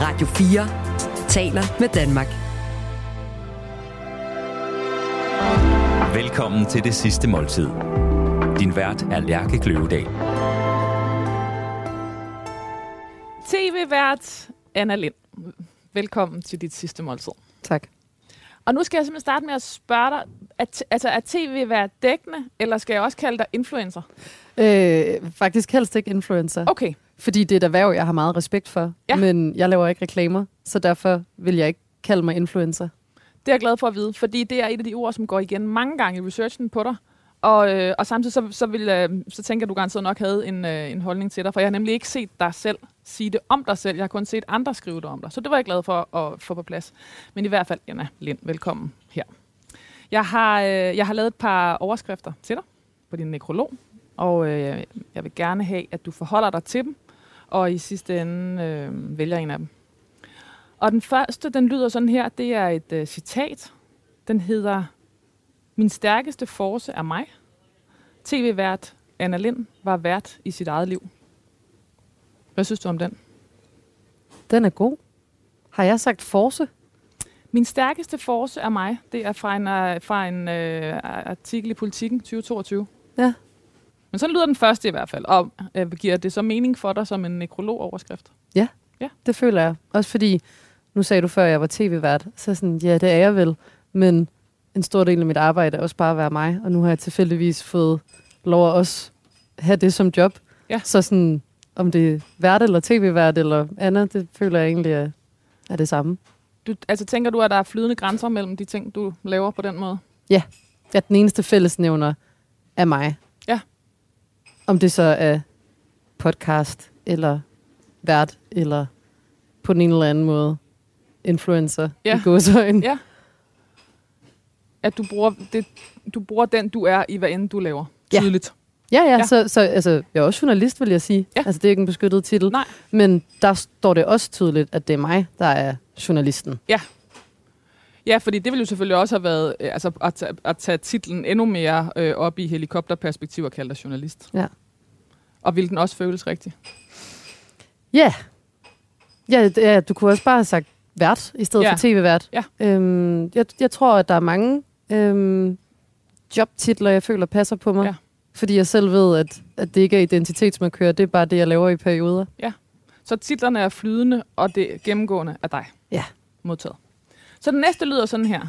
Radio 4 taler med Danmark. Velkommen til det sidste måltid. Din vært er Lærke Kløvedal. TV-vært Anna Lind. Velkommen til dit sidste måltid. Tak. Og nu skal jeg simpelthen starte med at spørge dig, at, altså er tv-vært dækkende, eller skal jeg også kalde dig influencer? Øh, faktisk helst ikke influencer. Okay. Fordi det er et erhverv, jeg har meget respekt for. Ja. Men jeg laver ikke reklamer, så derfor vil jeg ikke kalde mig influencer. Det er jeg glad for at vide, fordi det er et af de ord, som går igen mange gange i researchen på dig. Og, øh, og samtidig så, så, vil, øh, så tænker du garanteret nok havde en, øh, en holdning til dig, for jeg har nemlig ikke set dig selv sige det om dig selv. Jeg har kun set andre skrive det om dig. Så det var jeg glad for at få på plads. Men i hvert fald, Anna Lind, velkommen her. Jeg har, øh, jeg har lavet et par overskrifter til dig på din nekrolog, og øh, jeg vil gerne have, at du forholder dig til dem, og i sidste ende øh, vælger en af dem. Og den første, den lyder sådan her, det er et øh, citat. Den hedder, Min stærkeste force er mig. TV-vært Anna Lind var vært i sit eget liv. Hvad synes du om den? Den er god. Har jeg sagt force? Min stærkeste force er mig. Det er fra en, øh, fra en øh, artikel i Politiken 2022. Ja. Men sådan lyder den første i hvert fald. Og øh, giver det så mening for dig som en nekrolog-overskrift? Det føler jeg. Også fordi, nu sagde du før, at jeg var tv-vært. Så sådan, ja, det er jeg vel. Men en stor del af mit arbejde er også bare at være mig. Og nu har jeg tilfældigvis fået lov at også have det som job. Ja. Så sådan, om det er vært eller tv-vært eller andet, det føler jeg egentlig er, er det samme. Du, altså tænker du, at der er flydende grænser mellem de ting, du laver på den måde? At den eneste fællesnævner er mig. Om det så er podcast, eller vært, eller på den ene eller anden måde influencer Ja. i gåsøjne. Ja. At du bruger, det, du bruger den, du er i, hvad end du laver. Tydeligt. Ja, ja, Ja. ja. Så, så altså, jeg er også journalist, vil jeg sige. Ja. Altså, det er ikke en beskyttet titel. Nej. Men der står det også tydeligt, at det er mig, der er journalisten. Ja, fordi det ville jo selvfølgelig også have været øh, altså, at, tage, at tage titlen endnu mere øh, op i helikopterperspektiv og kalde dig journalist. Ja. Og ville den også føles rigtig? Ja. Ja, ja, du kunne også bare have sagt vært, i stedet Ja. ja. for tv-vært. Ja. Øhm, jeg, jeg tror, at der er mange øhm, jobtitler, jeg føler passer på mig. Ja. Fordi jeg selv ved, at, at det ikke er identitetsmarkør, det er bare det, jeg laver i perioder. Så titlerne er flydende, og det gennemgående er dig. Ja. Modtaget. Så den næste lyder sådan her.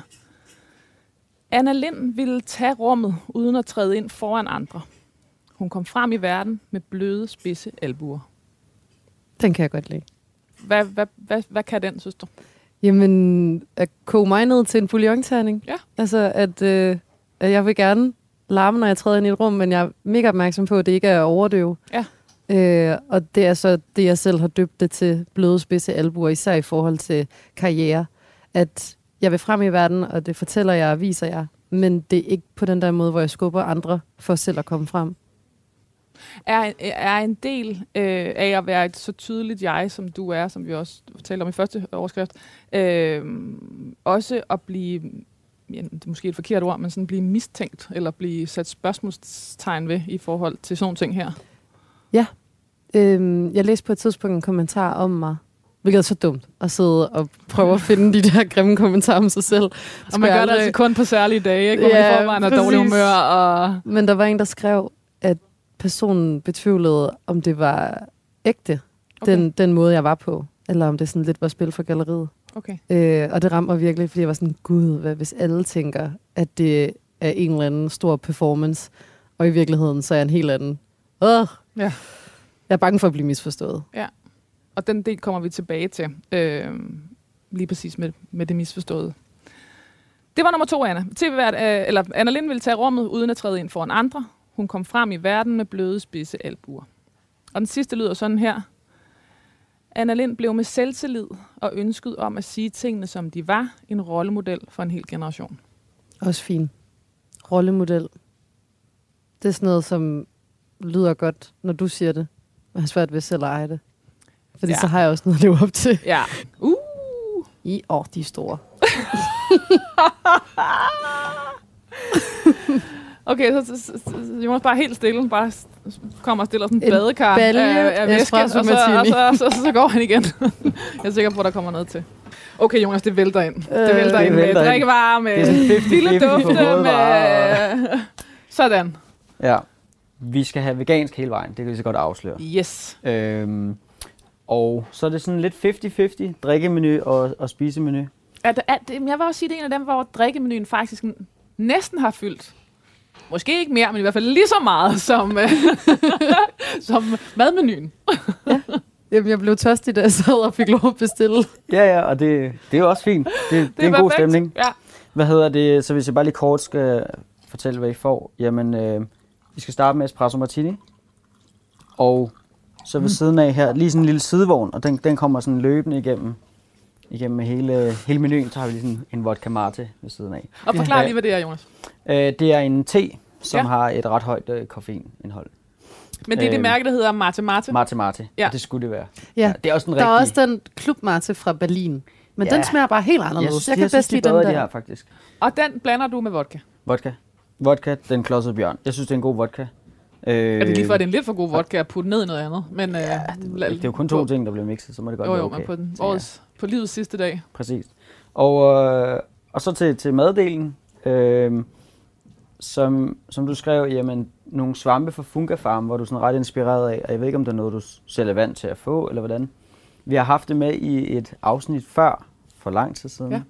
Anna Lind ville tage rummet, uden at træde ind foran andre. Hun kom frem i verden med bløde, spidse albuer. Den kan jeg godt lide. Hvad, hvad, hvad, hvad kan den, synes du? Jamen, at koge mig ned til en bouillonterning. Ja. Altså, at, øh, jeg vil gerne larme, når jeg træder ind i et rum, men jeg er mega opmærksom på, at det ikke er at overdøve. Ja. Øh, og det er så det, jeg selv har døbt det til bløde spidse albuer, især i forhold til karriere. At jeg vil frem i verden, og det fortæller jeg og viser jeg, men det er ikke på den der måde, hvor jeg skubber andre for selv at komme frem. er, er en del øh, af at være et så tydeligt jeg, som du er, som vi også talte om i første overskrift, øh, også at blive, ja, det er måske et forkert ord, men sådan blive mistænkt, eller blive sat spørgsmålstegn ved i forhold til sådan ting her. Øhm, jeg læste på et tidspunkt en kommentar om mig, hvilket er så dumt, at sidde og prøve at finde de der grimme kommentarer om sig selv. Og man gør jeg det aldrig- altså kun på særlige dage, ikke? hvor man Ja, i forvejen er dårlig humør. Og... Men der var en, der skrev, at personen betvivlede, om det var ægte, Okay. den, den måde, jeg var på. Eller om det sådan lidt var spil for galleriet. Okay. Øh, og det ramte mig virkelig, fordi jeg var sådan, gud, hvad hvis alle tænker, at det er en eller anden stor performance, og i virkeligheden så er jeg en helt anden. Åh, Ja. Jeg er bange for at blive misforstået. Og den del kommer vi tilbage til, øh, lige præcis med, med det misforståede. Det var nummer to, Anna. TV-vært, øh, eller Anna Lind ville tage rummet uden at træde ind foran andre. Hun kom frem i verden med bløde, spidse albuer. Og den sidste lyder sådan her. Anna Lind blev med selvtillid og ønsket om at sige tingene, som de var, en rollemodel for en hel generation. Også fin. Rollemodel. Det er sådan noget, som lyder godt, når du siger det. Jeg har svært ved selv at eje det. Fordi Ja. så har jeg også noget at leve op til. Ja. Uh! I, åh, de er store. Okay, så, så, så, så Jonas bare helt stille, bare kommer og stiller sådan en En badekar balje af, af væske, og, så, og, så, så, så, så går han igen. jeg er sikker på, at der kommer noget til. Okay, Jonas, det vælter ind. Det Øh, vælter det ind med vælter ind. drikkevarer, med Det er sådan 50-50 lille på dufte, med... Sådan. Ja. Vi skal have vegansk hele vejen, det kan vi så godt afsløre. Yes. Øhm, og så er det sådan lidt 50-50, drikkemenu og, og spisemenu. Er det, er jeg vil også sige, det er en af dem, hvor drikkemenuen faktisk næsten har fyldt. Måske ikke mere, men i hvert fald lige så meget som, øh, som madmenuen. Jamen, jeg blev tørstig, da jeg sad og fik lov at bestille. Ja, ja, og det, det er jo også fint. Det, det, det er en god perfekt. stemning. Ja. Hvad hedder det? Så hvis jeg bare lige kort skal fortælle, hvad I får. Jamen, øh, vi skal starte med espresso martini. Og så ved siden af her, lige sådan en lille sidevogn, og den, den kommer sådan løbende igennem, igennem hele, hele menuen. Så har vi lige sådan en vodka mate ved siden af. Og forklar Ja. lige, hvad det er, Jonas. Øh, det er en te, som Ja. ja. har et ret højt øh, koffeinindhold. Men det er det Øhm, mærke, der hedder Mate Mate. Mate mate, Ja. ja. og det skulle det være. Ja, det er også den der er også den klubmate fra Berlin. Men Ja. den smager bare helt jeg anderledes. synes, Jeg, jeg, kan jeg bedst de lide den de der. her, faktisk. Og den blander du med vodka. Vodka. Vodka, den klodsede bjørn. Jeg synes, det er en god vodka. Øh, Er det lige for, at det er en lidt for god vodka at putte ned i noget andet? Men, ja, det er jo kun to ting, der bliver mixet, så må det godt Jo, være jo, okay. men på, den, Så ja, årets, på livets sidste dag. Præcis. Og, øh, og så til, til maddelen. Øh, som, som du skrev, jamen, nogle svampe fra Funga Farm, hvor du er sådan ret inspireret af, og jeg ved ikke, om det er noget, du selv er vant til at få, eller hvordan. Vi har haft det med i et afsnit før, for lang tid siden,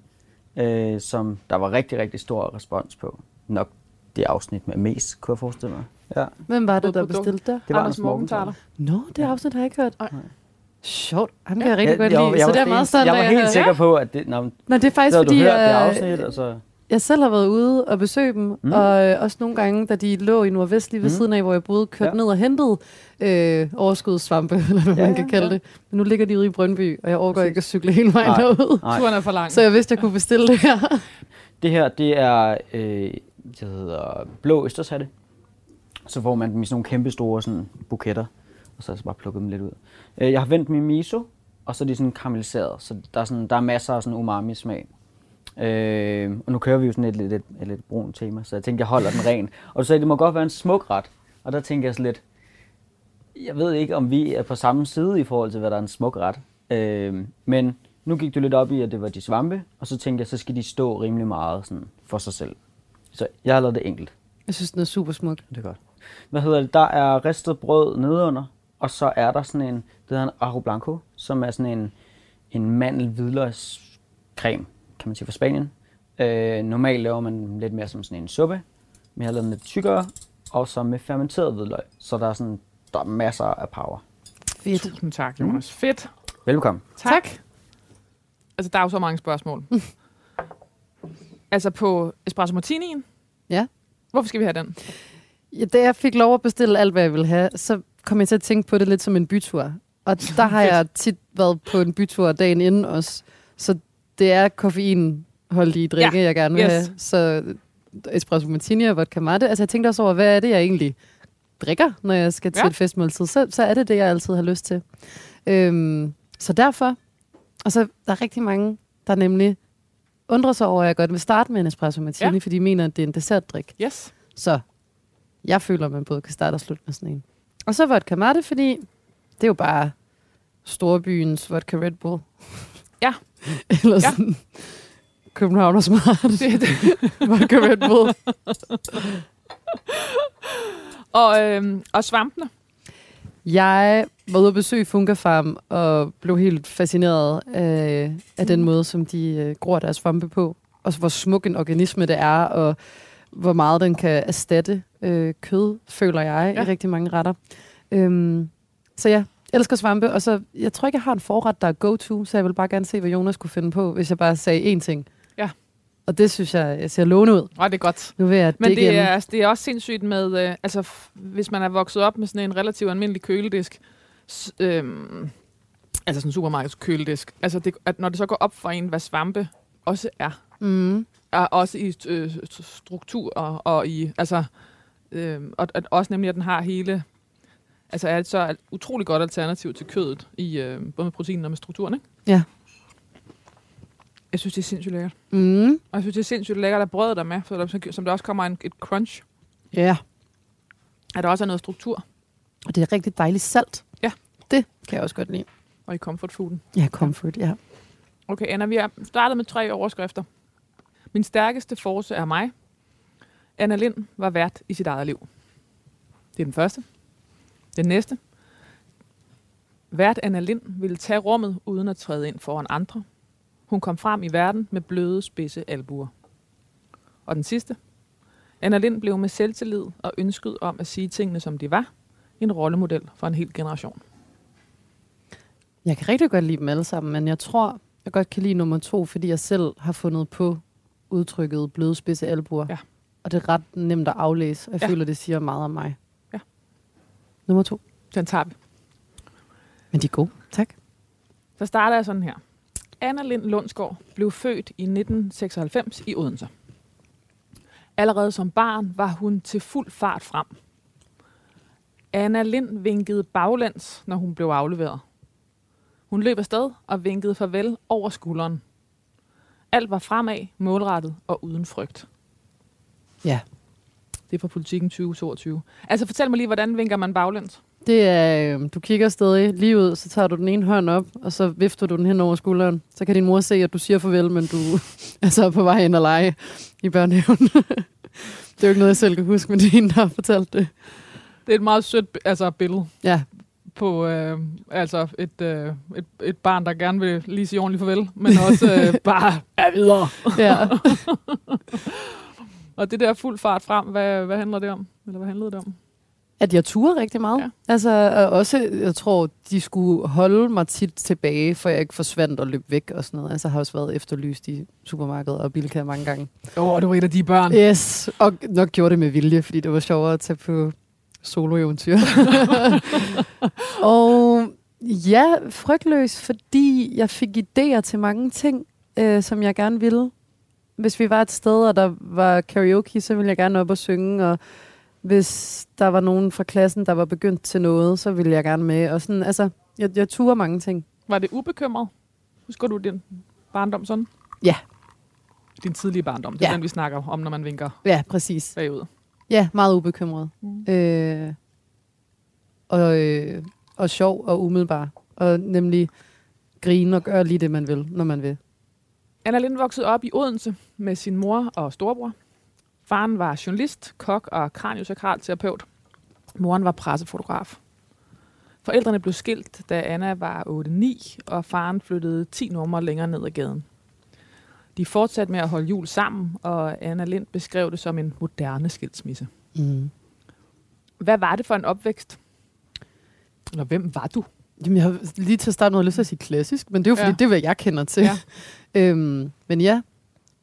ja. øh, som der var rigtig, rigtig stor respons på. Nok det afsnit med mest, kunne jeg forestille mig. Ja, Hvem var det, der bestilte det? det var Anders Morgenthaler. Nå, det afsnit har jeg ikke hørt. Nej. Sjovt. Ham kan jeg rigtig godt jeg, lide, jeg, så det er meget helt- stolt Jeg var helt sikker på, at det... Nå, men Nå, det er faktisk så havde du fordi, hørt det jeg, afsnit, og så... jeg selv har været ude og besøge dem, mm. Og øh, også nogle gange, da de lå i Nordvest lige ved Mm. siden af, hvor jeg boede, kørte ja. Ja. ned og hentede øh, overskudssvampe, eller hvad Ja, man kan ja, kalde ja. det. Men nu ligger de ude i Brøndby, og jeg overgår ikke at cykle hele vejen Nej. derud. Nej. Turen er for lang. Så jeg vidste, jeg kunne bestille det her. Det her, det er, øh, det hedder blå østershatte. Så får man dem i sådan nogle kæmpe store sådan, buketter, og så er jeg så bare plukket dem lidt ud. Øh, jeg har vendt min miso, og så er de sådan karamelliseret, så der er, sådan, der er masser af sådan umami-smag. Øh, og nu kører vi jo sådan et lidt, et, et lidt brun tema, så jeg tænkte, jeg holder den ren. Og du sagde, det må godt være en smuk ret. Og der tænker jeg så lidt, jeg ved ikke, om vi er på samme side i forhold til, hvad der er en smuk ret. Øh, men nu gik du lidt op i, at det var de svampe, og så tænkte jeg, så skal de stå rimelig meget sådan for sig selv. Så jeg har lavet det enkelt. Jeg synes, den er super smuk. Det er godt. Hvad hedder det? Der er ristet brød nedenunder, og så er der sådan en, det hedder en Aro Blanco, som er sådan en, en mandel-hvidløgscreme, kan man sige, fra Spanien. Øh, normalt laver man lidt mere som sådan en suppe, men jeg har lavet den lidt tykkere, og så med fermenteret hvidløg, så der er sådan, der er masser af power. Fedt. Tusind tak, Jonas. Fedt. Velkommen. Tak. tak. Altså, der er jo så mange spørgsmål. altså, på Espresso Martinien. Ja. Hvorfor skal vi have den? Ja, da jeg fik lov at bestille alt, hvad jeg ville have, så kom jeg til at tænke på det lidt som en bytur. Og der har jeg tit været på en bytur dagen inden også. Så det er koffeinholdige drikke, Ja. jeg gerne vil Yes. have. Så espresso martini og vodka mate. Altså jeg tænkte også over, hvad er det, jeg egentlig drikker, når jeg skal til Ja. et festmåltid. Så, så er det det, jeg altid har lyst til. Øhm, så derfor, og så der er rigtig mange, der nemlig undrer sig over, at jeg godt vil starte med en espresso martini, ja. fordi de mener, at det er en dessertdrik. Yes. Så jeg føler, at man både kan starte og slutte med sådan en. Og så vodka mate, fordi det er jo bare storbyens vodka Red Bull. Ja. Eller Ja. sådan København og smart Det, det. vodka Red Bull. Og, øhm, og svampene. Jeg var ude at besøge Farm og blev helt fascineret af, af den måde, som de øh, gror deres svampe på. Og hvor smuk en organisme det er, og hvor meget den kan erstatte øh, kød, føler jeg, Ja. i rigtig mange retter. Øhm, så ja, jeg elsker svampe, og så, jeg tror ikke, jeg har en forret, der er go-to, så jeg vil bare gerne se, hvad Jonas kunne finde på, hvis jeg bare sagde én ting. Ja. Og det synes jeg, jeg ser lovende ud. Og det er godt. Nu vil jeg Men det er, altså, det er også sindssygt med, øh, altså hvis man er vokset op med sådan en relativt almindelig køledisk, s- øhm, altså sådan en supermarkeds køledisk, altså det, at når det så går op for en, hvad svampe også er, Mm. Er også i øh, struktur og, og i, altså, øh, og, og også nemlig, at den har hele, altså er et så utrolig godt alternativ til kødet, i, øh, både med proteinen og med strukturen, ikke? Ja. Jeg synes, det er sindssygt lækkert. Mm. Og jeg synes, det er sindssygt lækkert at brødet der med, så der, som der også kommer en, et crunch. Ja, At der også er noget struktur og det er rigtig dejligt salt. Ja. Det kan jeg også godt lide. og i comfort fooden. Ja, comfort, ja. Okay, Anna, vi har startet med tre overskrifter. Min stærkeste force er mig. Anna Lind var vært i sit eget liv. Det er den første. Den næste. Vært Anna Lind ville tage rummet uden at træde ind foran andre. Hun kom frem i verden med bløde, spidse albuer. Og den sidste. Anna Lind blev med selvtillid og ønsket om at sige tingene, som de var, en rollemodel for en hel generation. Jeg kan rigtig godt lide dem alle sammen, men jeg tror, jeg godt kan lide nummer to, fordi jeg selv har fundet på udtrykket bløde spidse albuer. Ja. Og det er ret nemt at aflæse, og jeg Ja. ja. føler, det siger meget om mig. Ja. Nummer to. Den tager vi. Men de er gode. Tak. Så starter jeg sådan her. Anna Lind Lundsgaard blev født i 1996 i Odense. Allerede som barn var hun til fuld fart frem. Anna Lind vinkede baglæns, når hun blev afleveret. Hun løb afsted og vinkede farvel over skulderen. Alt var fremad, målrettet og uden frygt. Ja. Det er fra politikken 2022. Altså fortæl mig lige, hvordan vinker man baglæns? Det er, øh, du kigger stadig lige ud, så tager du den ene hånd op, og så vifter du den hen over skulderen. Så kan din mor se, at du siger farvel, men du er så på vej ind og lege i børnehaven. det er jo ikke noget, jeg selv kan huske, men det er en, der har fortalt det. Det er et meget sødt altså, billede. Ja, på øh, altså et, øh, et, et barn, der gerne vil lige sige ordentligt farvel, men også øh, bare er videre. ja. Og det der fuld fart frem, hvad, hvad handler det om? Eller hvad handlede det om? At jeg turer rigtig meget. Ja. Altså og også, jeg tror, de skulle holde mig tit tilbage, for jeg ikke forsvandt og løb væk og sådan noget. Altså jeg har også været efterlyst i supermarkedet og Bilka mange gange. Åh, oh, du var et af de børn. Yes, og nok gjorde det med vilje, fordi det var sjovere at tage på soloeventyr. og ja, frygtløs, fordi jeg fik idéer til mange ting, øh, som jeg gerne ville. Hvis vi var et sted, og der var karaoke, så ville jeg gerne op og synge, og hvis der var nogen fra klassen, der var begyndt til noget, så ville jeg gerne med. Og sådan, altså, jeg, jeg turer mange ting. Var det ubekymret? Husker du din barndom sådan? Ja. Din tidlige barndom. Det er Ja. den, vi snakker om, når man vinker Ja, præcis. bagud. Ja, meget ubekymret. Mm. Øh, og, øh, og sjov og umiddelbar. Og nemlig grine og gøre lige det, man vil, når man vil. Anna Lind voksede op i Odense med sin mor og storebror. Faren var journalist, kok og kraniosakral terapeut. Moren var pressefotograf. Forældrene blev skilt, da Anna var 8-9, og faren flyttede 10 numre længere ned ad gaden. De fortsatte med at holde jul sammen, og Anna Lind beskrev det som en moderne skilsmisse. Mm. Hvad var det for en opvækst? Eller hvem var du? Jamen, jeg har lige til at starte med lyst til at sige klassisk, men det er jo fordi, ja. det er, hvad jeg kender til. Ja. øhm, men ja,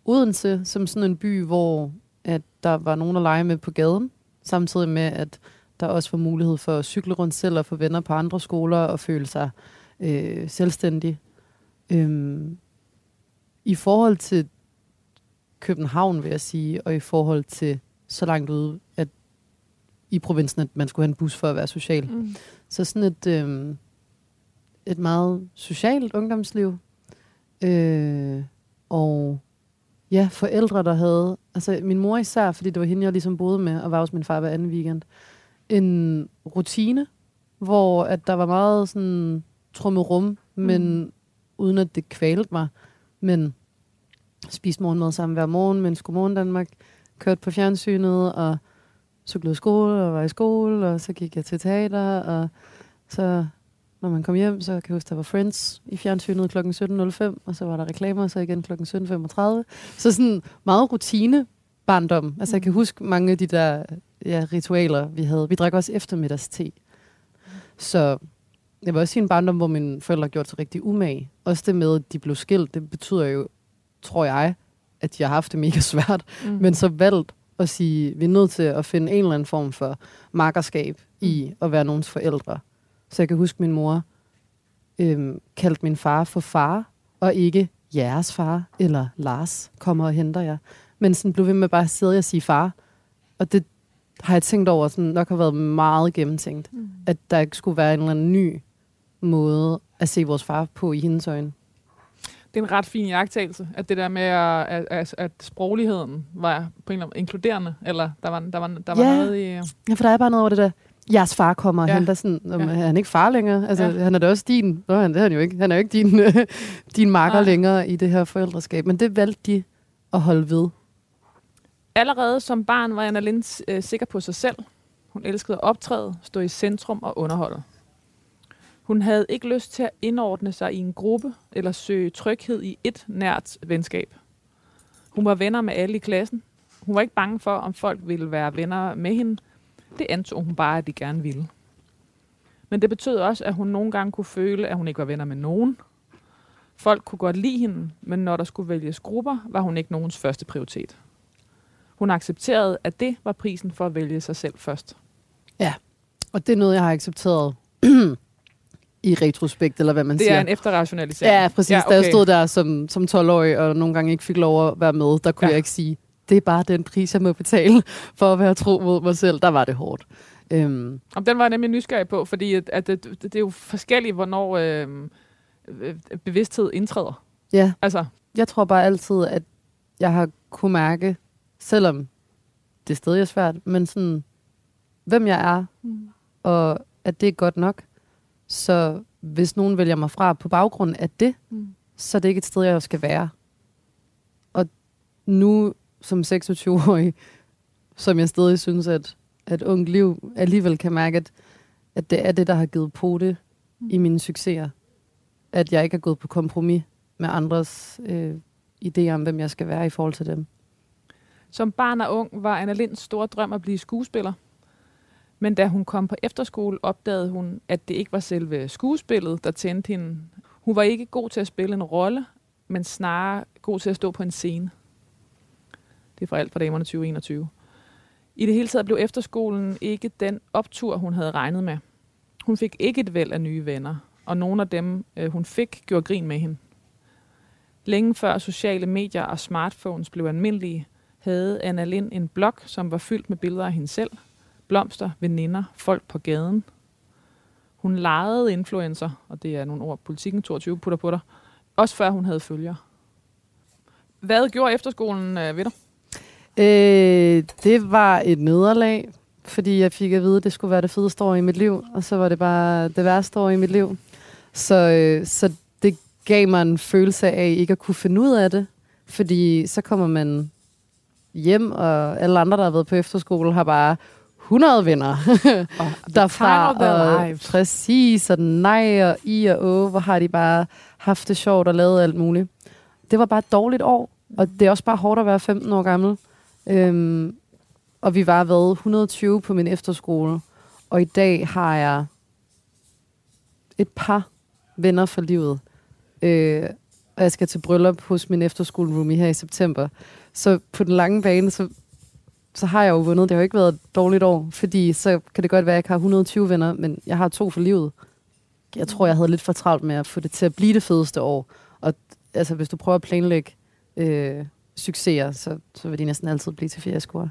Odense som sådan en by, hvor at der var nogen at lege med på gaden, samtidig med, at der også var mulighed for at cykle rundt selv og få venner på andre skoler og føle sig øh, selvstændig. Øhm, I forhold til København, vil jeg sige, og i forhold til så langt ude, at i provinsen, at man skulle have en bus for at være social. Mm. Så sådan et, øh, et meget socialt ungdomsliv. Øh, og ja, forældre, der havde... Altså min mor især, fordi det var hende, jeg ligesom boede med, og var hos min far hver anden weekend. En rutine, hvor at der var meget sådan trummet rum, men Mm. uden at det kvalede mig. Men spiste morgenmad sammen hver morgen, mens Godmorgen Danmark kørte på fjernsynet, og cyklede skole og var i skole, og så gik jeg til teater, og så når man kom hjem, så kan jeg huske, der var Friends i fjernsynet kl. 17.05, og så var der reklamer, så igen kl. 17.35. Så sådan meget rutine barndom. Altså jeg kan huske mange af de der ja, ritualer, vi havde. Vi drak også eftermiddagste. Så det var også i en barndom, hvor mine forældre gjorde sig rigtig umage. Også det med, at de blev skilt, det betyder jo, tror jeg, at de har haft det mega svært Mm. men så valgt at sige, vi er nødt til at finde en eller anden form for markerskab i at være nogens forældre. Så jeg kan huske, min mor øhm, kaldte min far for far, og ikke jeres far, eller Lars kommer og henter jer. Men sådan blev ved med bare at sidde og sige far. Og det har jeg tænkt over, sådan nok har været meget gennemtænkt. Mm. At der ikke skulle være en eller anden ny måde at se vores far på i hendes øjne. Det er en ret fin jagttagelse, at det der med, at, at, at, sprogligheden var på en eller anden inkluderende, eller der var, der var, der var Ja. noget i... Ja, for der er bare noget over det der, jeres far kommer og Ja. henter sådan, om, Ja. er han ikke far længere? Altså, ja. han er da også din. Nå, han, det er han jo ikke. Han er jo ikke din, din marker Nej. længere i det her forældreskab. Men det valgte de at holde ved. Allerede som barn var Anna Lind øh, sikker på sig selv. Hun elskede at optræde, stå i centrum og underholde. Hun havde ikke lyst til at indordne sig i en gruppe eller søge tryghed i et nært venskab. Hun var venner med alle i klassen. Hun var ikke bange for, om folk ville være venner med hende. Det antog hun bare, at de gerne ville. Men det betød også, at hun nogle gange kunne føle, at hun ikke var venner med nogen. Folk kunne godt lide hende, men når der skulle vælges grupper, var hun ikke nogens første prioritet. Hun accepterede, at det var prisen for at vælge sig selv først. Ja, Og det er noget, jeg har accepteret i retrospekt, eller hvad man Det siger. er en efterrationalisering. Ja, præcis. Ja, okay. Da jeg stod der som, som 12-årig, og nogle gange ikke fik lov at være med, der kunne Ja. jeg ikke sige, det er bare den pris, jeg må betale for at være tro mod mig selv. Der var det hårdt. Øhm, Om den var jeg nemlig nysgerrig på, fordi at, at det, det, det er jo forskelligt, hvornår øh, øh, bevidsthed indtræder. ja, Altså, jeg tror bare altid, at jeg har kunne mærke, selvom det stadig er svært, men sådan, hvem jeg er, Mm. og at det er godt nok. Så hvis nogen vælger mig fra på baggrund af det, Mm. så er det ikke et sted, jeg skal være. Og nu som 26-årig, som jeg stadig synes, at, at ungt liv alligevel kan mærke, at, at det er det, der har givet på det Mm. i mine succeser. At jeg ikke er gået på kompromis med andres øh, idéer om, hvem jeg skal være i forhold til dem. som barn og ung var Anna Linds store drøm at blive skuespiller. Men da hun kom på efterskole, opdagede hun, at det ikke var selve skuespillet, der tændte hende. Hun var ikke god til at spille en rolle, men snarere god til at stå på en scene. Det er for alt for damerne 2021. I det hele taget blev efterskolen ikke den optur, hun havde regnet med. Hun fik ikke et væld af nye venner, og nogle af dem, øh, hun fik, gjorde grin med hende. Længe før sociale medier og smartphones blev almindelige, havde Anna Lind en blog, som var fyldt med billeder af hende selv, blomster, veninder, folk på gaden. Hun lejede influencer, og det er nogle ord, politikken 22 putter på dig, også før hun havde følger. Hvad gjorde efterskolen øh, ved dig? Øh, det var et nederlag, fordi jeg fik at vide, at det skulle være det fedeste år i mit liv, og så var det bare det værste år i mit liv. Så, øh, så det gav mig en følelse af ikke at kunne finde ud af det, fordi så kommer man hjem, og alle andre, der har været på efterskole, har bare 100 venner derfra. of their Og lives. præcis, og nej, og i og å, hvor har de bare haft det sjovt og lavet alt muligt. Det var bare et dårligt år, og det er også bare hårdt at være 15 år gammel. Øhm, og vi var været 120 på min efterskole, og i dag har jeg et par venner for livet. Øh, og jeg skal til bryllup hos min efterskoleroomie her i september. Så på den lange bane, så, så har jeg jo vundet. Det har jo ikke været et dårligt år, fordi så kan det godt være, at jeg ikke har 120 venner, men jeg har to for livet. Jeg tror, jeg havde lidt for travlt med at få det til at blive det fedeste år. Og altså, hvis du prøver at planlægge øh, succeser, så, så vil de næsten altid blive til fiaskoer.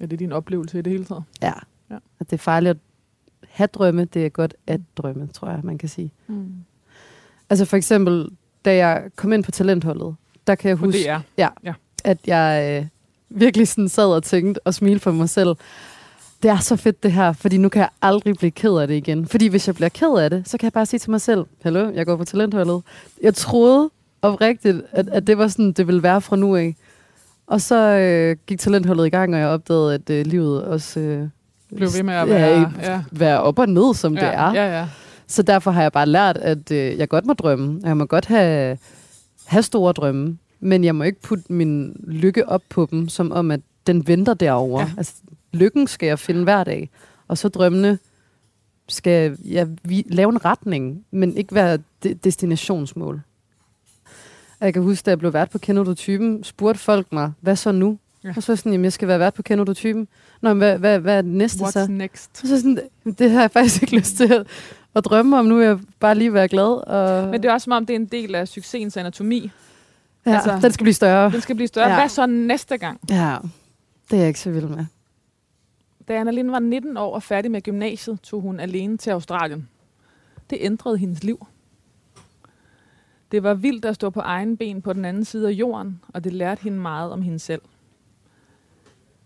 Ja, det er din oplevelse i det hele taget. Ja. Ja. ja. At det er farligt at have drømme, det er godt at drømme, tror jeg, man kan sige. Mm. Altså for eksempel, da jeg kom ind på talentholdet, der kan jeg huske, DR. at jeg øh, virkelig sådan sad og tænkte og smilte for mig selv. Det er så fedt det her, fordi nu kan jeg aldrig blive ked af det igen. Fordi hvis jeg bliver ked af det, så kan jeg bare sige til mig selv, hallo, jeg går på talentholdet. Jeg troede oprigtigt, at, at det var sådan, det ville være fra nu af. Og så øh, gik talentholdet i gang, og jeg opdagede, at øh, livet også øh, Blev ved med at ja, være... Ja, være op og ned, som ja, det er. Ja, ja. Så derfor har jeg bare lært, at øh, jeg godt må drømme. Jeg må godt have, have store drømme. Men jeg må ikke putte min lykke op på dem, som om, at den venter derovre. Ja. Ja. Altså, lykken skal jeg finde hver dag. Og så drømmene skal jeg vi, lave en retning, men ikke være de, destinationsmål. Og Jeg kan huske, da jeg blev vært på Kender du typen, spurgte folk mig, hvad så nu? Ja. Ja. Og så sådan, jamen jeg skal være vært på Kender du typen. Nå, men hvad, hvad, hvad er det næste så? What's next? Så sådan, det har jeg faktisk ikke lyst til at, at drømme om. Nu vil jeg bare lige være glad. Og, Men det er også som om, det er en del af succesens anatomi. Ja, altså- den skal blive større. Den skal blive større. Ja. Hvad så næste gang? Ja, det er jeg ikke så vild med. Da Anna Lind var 19 år og færdig med gymnasiet, tog hun alene til Australien. Det ændrede hendes liv. Det var vildt at stå på egen ben på den anden side af jorden, og det lærte hende meget om hende selv.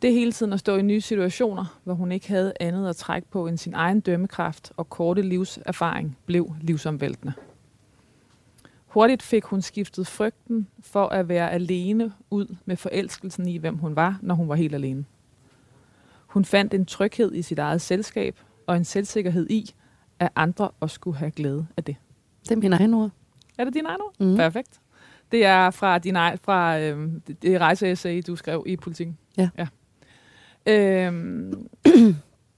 Det hele tiden at stå i nye situationer, hvor hun ikke havde andet at trække på end sin egen dømmekraft og korte livserfaring, blev livsomvæltende. Hurtigt fik hun skiftet frygten for at være alene ud med forelskelsen i, hvem hun var, når hun var helt alene. Hun fandt en tryghed i sit eget selskab og en selvsikkerhed i, at andre også skulle have glæde af det. Det er mine egne ord. Er det din egen ord? Mhm. Perfekt. Det er fra din ej, fra øh, det- rejseessay, du skrev i politikken. Ja. ja. Øhm,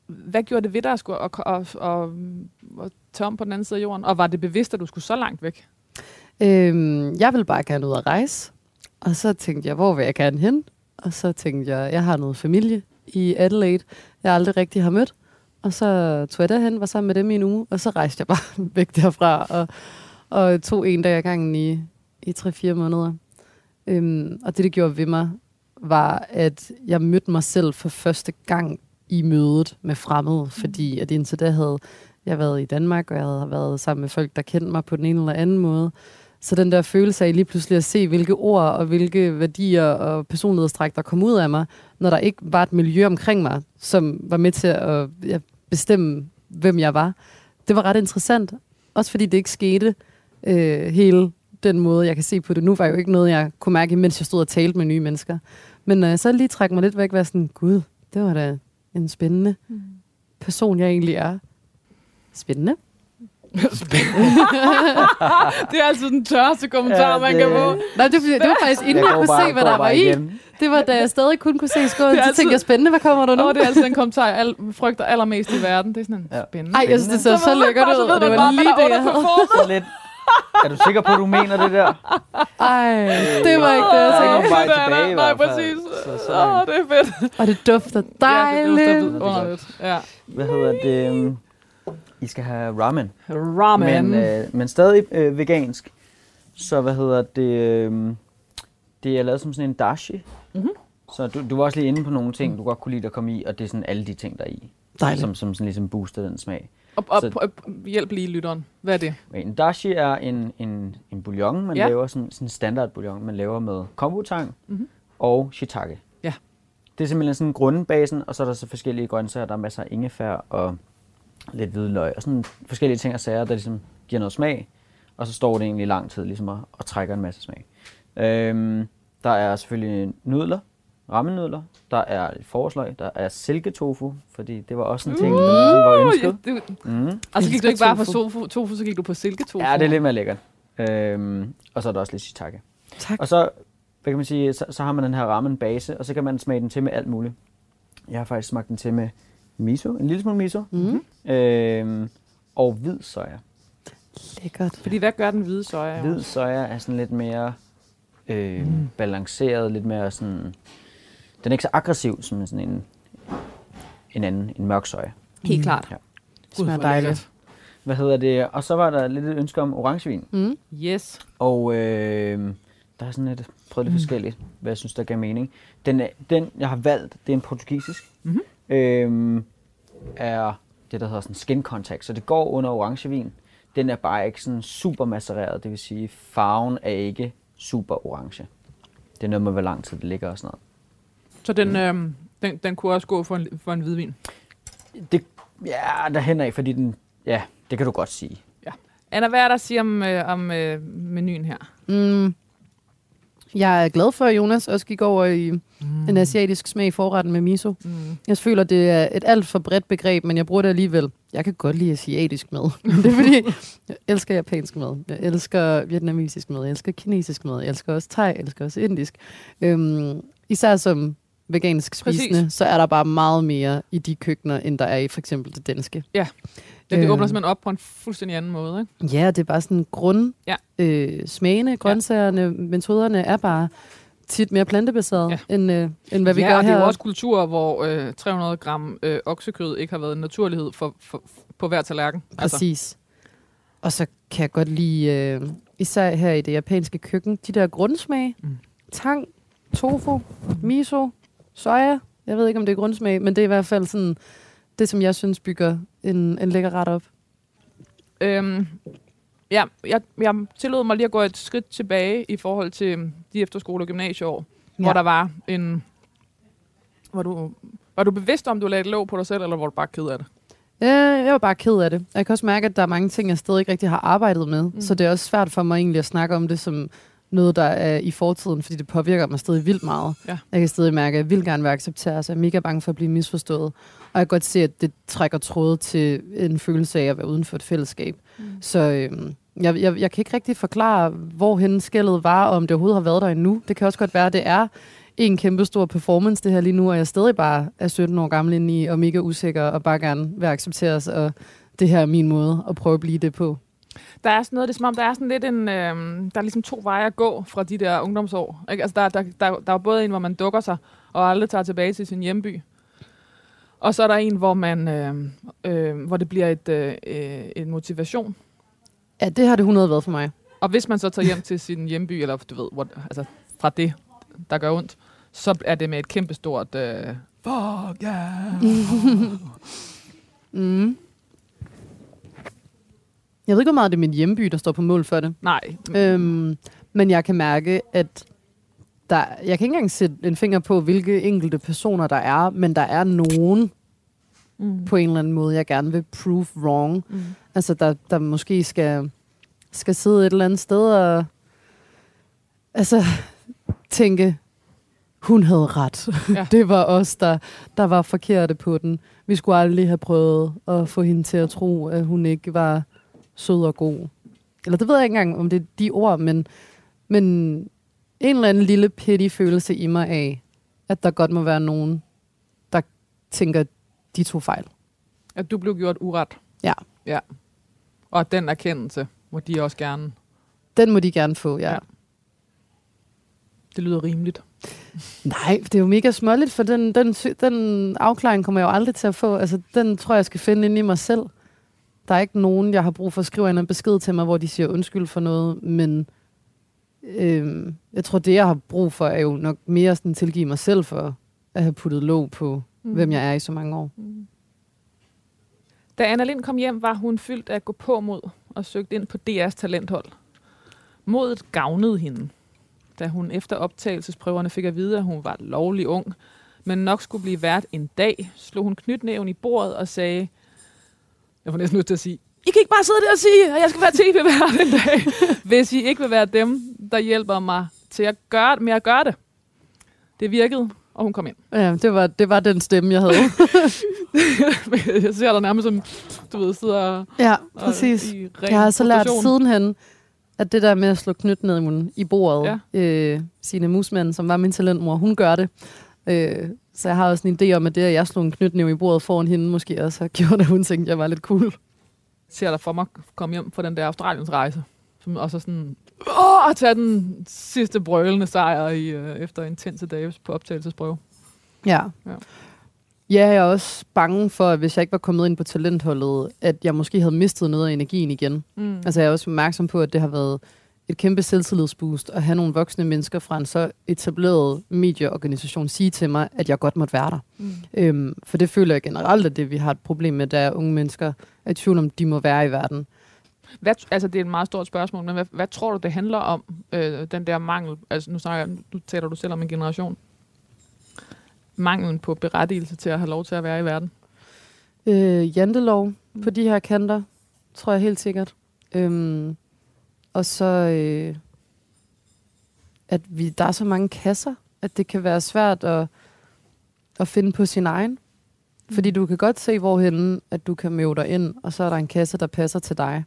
hvad gjorde det ved dig at, skulle, at, at, at, at tage om på den anden side af jorden? Og var det bevidst, at du skulle så langt væk? Øhm, jeg ville bare gerne ud og rejse. Og så tænkte jeg, hvor vil jeg gerne hen? Og så tænkte jeg, jeg har noget familie i Adelaide, jeg aldrig rigtig har mødt. Og så tog jeg derhen, var sammen med dem i en uge, og så rejste jeg bare væk derfra, og, og tog en dag ad gangen i, i 3-4 måneder. Øhm, og det, det gjorde ved mig, var, at jeg mødte mig selv for første gang i mødet med fremmede, fordi at indtil da havde jeg været i Danmark, og jeg havde været sammen med folk, der kendte mig på den ene eller anden måde. Så den der følelse af lige pludselig at se, hvilke ord og hvilke værdier og personlighedstræk, der kom ud af mig, når der ikke var et miljø omkring mig, som var med til at ja, bestemme, hvem jeg var. Det var ret interessant. Også fordi det ikke skete øh, hele den måde, jeg kan se på det nu, var jo ikke noget, jeg kunne mærke, mens jeg stod og talte med nye mennesker. Men når jeg så lige trækker mig lidt væk, var sådan, gud, det var da en spændende person, jeg egentlig er. Spændende. det er altid den tørste kommentar, Ja, ja, man det- kan få. Nej, det, det var faktisk inden jeg, jeg kunne se, hvad der var i. Det var, da jeg stadig kun kunne se skålen, Det er så altid- tænkte jeg, spændende, hvad kommer der nu? Og det er altid den kommentar, jeg al- frygter allermest i verden. Det er sådan Ja. ja. spændende. Ej, jeg synes, det så, så man lækkert så ud, og det var lige det, jeg havde. Så lidt. Er du sikker på, at du mener det der? Ej, det var ikke det, jeg er sagde. Det er tilbage i Nej, præcis. Så, så Åh, det er fedt. Og det dufter Ja, det dejligt. er Det er underligt. Ja. Hvad hedder det? I skal have ramen. Ramen. Men, øh, men stadig øh, vegansk. Så hvad hedder det? Øh, det er lavet som sådan en dashi. Mhm. Så du, du var også lige inde på nogle ting, du godt kunne lide at komme i, og det er sådan alle de ting, der er i. Dejligt. Som, som sådan ligesom booster den smag. Og, og, så- og, hjælp lige lytteren. Hvad er det? En dashi er en, en, en bouillon, man Ja. laver sådan, sådan en standard bouillon, man laver med kombutang Mhm. og shiitake. Ja. Det er simpelthen sådan grundbasen, og så er der så forskellige grøntsager. Der er masser af ingefær og lidt hvidløg og sådan forskellige ting og sager, der ligesom giver noget smag. Og så står det egentlig lang tid ligesom og, og trækker en masse smag. Øhm, der er selvfølgelig nudler, rammenudler. Der er lidt forårsløg. Der er silketofu, fordi det var også en ting, der ligesom var ønsket. Ja, det, Mm. og så gik du ikke bare på tofu. tofu, tofu, så gik du på silketofu. Ja, det er lidt mere lækkert. Øhm, og så er der også lidt shiitake. Tak. Og så, hvad kan man sige, så, så har man den her ramen base, og så kan man smage den til med alt muligt. Jeg har faktisk smagt den til med miso, en lille smule miso, Mm. øhm, og hvid soja. Lækkert. Fordi hvad gør den hvide soja? Hvid soja er sådan lidt mere øh, mm. balanceret, lidt mere sådan... Den er ikke så aggressiv som sådan en, en anden, en mørk soja. Helt klart. Ja. Gud, lækkert. dejligt. Hvad hedder det? Og så var der lidt et ønske om orangevin. Mm. Yes. Og øh, der er sådan lidt, prøvet lidt Mm. forskelligt, hvad jeg synes, der gav mening. Den, den jeg har valgt, det er en portugisisk. Mhm. Øh, er det, der hedder sådan skin contact. Så det går under orangevin. Den er bare ikke sådan super macereret. Det vil sige, farven er ikke super orange. Det er noget med, hvor lang tid det ligger og sådan noget. Så den, øhm, den, den kunne også gå for en, for en hvidvin. Det, ja, der hænder ikke, fordi den... Ja, det kan du godt sige. Anna, hvad er der at sige om, øh, om øh, menuen her? Mm. Jeg er glad for, at Jonas også gik over i mm. en asiatisk smag i forretten med miso. Mm. Jeg føler, det er et alt for bredt begreb, men jeg bruger det alligevel. Jeg kan godt lide asiatisk mad. det er fordi, jeg elsker japansk mad. Jeg elsker vietnamesisk mad. Jeg elsker kinesisk mad. Jeg elsker også thai. Jeg elsker også indisk. Øhm, især som vegansk Præcis. spisende, så er der bare meget mere i de køkkener, end der er i for eksempel det danske. Ja, det Øh. åbner simpelthen op på en fuldstændig anden måde. Ikke? Ja, det er bare sådan grund. Ja. Øh, smagene, grøntsagerne, metoderne er bare tit mere plantebaseret, Ja. ja. end, øh, end hvad vi ja, gør og det her. er jo også kulturer, hvor øh, 300 gram øh, oksekød ikke har været en naturlighed for, for, på hver tallerken. Altså, Præcis. Og så kan jeg godt lide, øh, især her i det japanske køkken, de der grundsmage. Mm. Mm. Tang, tofu, miso, soja. Jeg ved ikke, om det er grundsmag, men det er i hvert fald sådan det, som jeg synes bygger en, en lækker ret op. Øhm, Ja, jeg, jeg tillod mig lige at gå et skridt tilbage i forhold til de efterskole- og gymnasieår, ja. hvor der var en... Hvor du, var du bevidst om, du lagde et låg på dig selv, eller var du bare ked af det? Øh, jeg var bare ked af det. Jeg kan også mærke, at der er mange ting, jeg stadig ikke rigtig har arbejdet med. Mm. Så det er også svært for mig egentlig at snakke om det som noget, der er i fortiden, fordi det påvirker mig stadig vildt meget. Ja. Jeg kan stadig mærke, at jeg vil gerne være accepteret, så jeg er mega bange for at blive misforstået. Og jeg kan godt se, at det trækker tråde til en følelse af at være uden for et fællesskab. Mm. Så øhm, jeg, jeg, jeg kan ikke rigtig forklare, hvorhen skældet var, og om det overhovedet har været der endnu. Det kan også godt være, at det er en kæmpe stor performance, det her lige nu, og jeg stadig bare er 17 år gammel inde i, og mega usikker, og bare gerne vil accepteres, og det her er min måde at prøve at blive det på. Der er sådan noget, det er som om, der er sådan lidt en... Øh, der er ligesom to veje at gå fra de der ungdomsår. Ikke? Altså, der, der, der, der er både en, hvor man dukker sig, og aldrig tager tilbage til sin hjemby. Og så er der en, hvor man, øh, øh, hvor det bliver et, øh, en motivation. Ja, det har det 100 været for mig. Og hvis man så tager hjem til sin hjemby, eller du ved, what, altså fra det, der gør ondt, så er det med et kæmpestort... Øh, Fuck yeah! Mm. Jeg ved ikke, hvor meget det er min hjemby, der står på mål for det. Nej, Øhm, men jeg kan mærke, at der, jeg kan ikke engang sætte en finger på, hvilke enkelte personer der er, men der er nogen mm. på en eller anden måde, jeg gerne vil prove wrong. Mm. Altså, der, der måske skal, skal sidde et eller andet sted og altså, tænke, hun havde ret. Ja. det var os, der, der var forkerte på den. Vi skulle aldrig have prøvet at få hende til at tro, at hun ikke var sød og god. Eller det ved jeg ikke engang, om det er de ord, men, men en eller anden lille pity følelse i mig af, at der godt må være nogen, der tænker, de tog fejl. At du blev gjort uret. Ja. Ja. Og den erkendelse må de også gerne. Den må de gerne få, ja. Ja. Det lyder rimeligt. Nej, det er jo mega småligt, for den, den, den afklaring kommer jeg jo aldrig til at få. Altså, den tror jeg, jeg skal finde ind i mig selv. Der er ikke nogen, jeg har brug for at skrive en besked til mig, hvor de siger undskyld for noget, men øhm, jeg tror, det jeg har brug for, er jo nok mere sådan tilgive mig selv for at have puttet låg på, mm. hvem jeg er i så mange år. Da Anna Lind kom hjem, var hun fyldt af gå på mod og søgte ind på DR's talenthold. Modet gavnede hende, da hun efter optagelsesprøverne fik at vide, at hun var lovlig ung, men nok skulle blive vært en dag, slog hun knytnæven i bordet og sagde, jeg får næsten nødt til at sige, I kan ikke bare sidde der og sige, at jeg skal være tv-vært en dag, hvis I ikke vil være dem, der hjælper mig til at gøre, med at gøre det. Det virkede, og hun kom ind. Ja, det var, det var den stemme, jeg havde. jeg ser dig nærmest som, du ved, sidder og ja, og præcis. i ren Jeg har så lært sidenhen, at det der med at slå knytnæven i bordet, ja. øh, Signe Musmann, som var min talentmor, hun gør det. Øh, så jeg har også en idé om, at det, at jeg slog en knytnæve i bordet foran hende, måske også har gjort, at hun tænkte, at jeg var lidt cool. ser dig for mig komme hjem fra den der Australiens rejse. Som også er sådan, åh, at tage den sidste brølende sejr i, øh, efter intense dage på optagelsesprøve. Ja. Ja. ja. Jeg er også bange for, at hvis jeg ikke var kommet ind på talentholdet, at jeg måske havde mistet noget af energien igen. Mm. Altså jeg er også opmærksom på, at det har været et kæmpe selvtillidsboost at have nogle voksne mennesker fra en så etableret medieorganisation sige til mig, at jeg godt måtte være der. Mm. Øhm, for det føler jeg generelt, at det vi har et problem med, der unge mennesker er i tvivl om, de må være i verden. Hvad, altså, det er et meget stort spørgsmål, men hvad, hvad tror du, det handler om, øh, den der mangel? Altså, nu, snakker, nu taler du selv om en generation. Manglen på berettigelse til at have lov til at være i verden. Øh, jantelov på de her kanter, tror jeg helt sikkert. Øhm, og så, øh, at vi, der er så mange kasser, at det kan være svært at, at finde på sin egen. Fordi du kan godt se, hvorhen at du kan møde dig ind, og så er der en kasse, der passer til dig.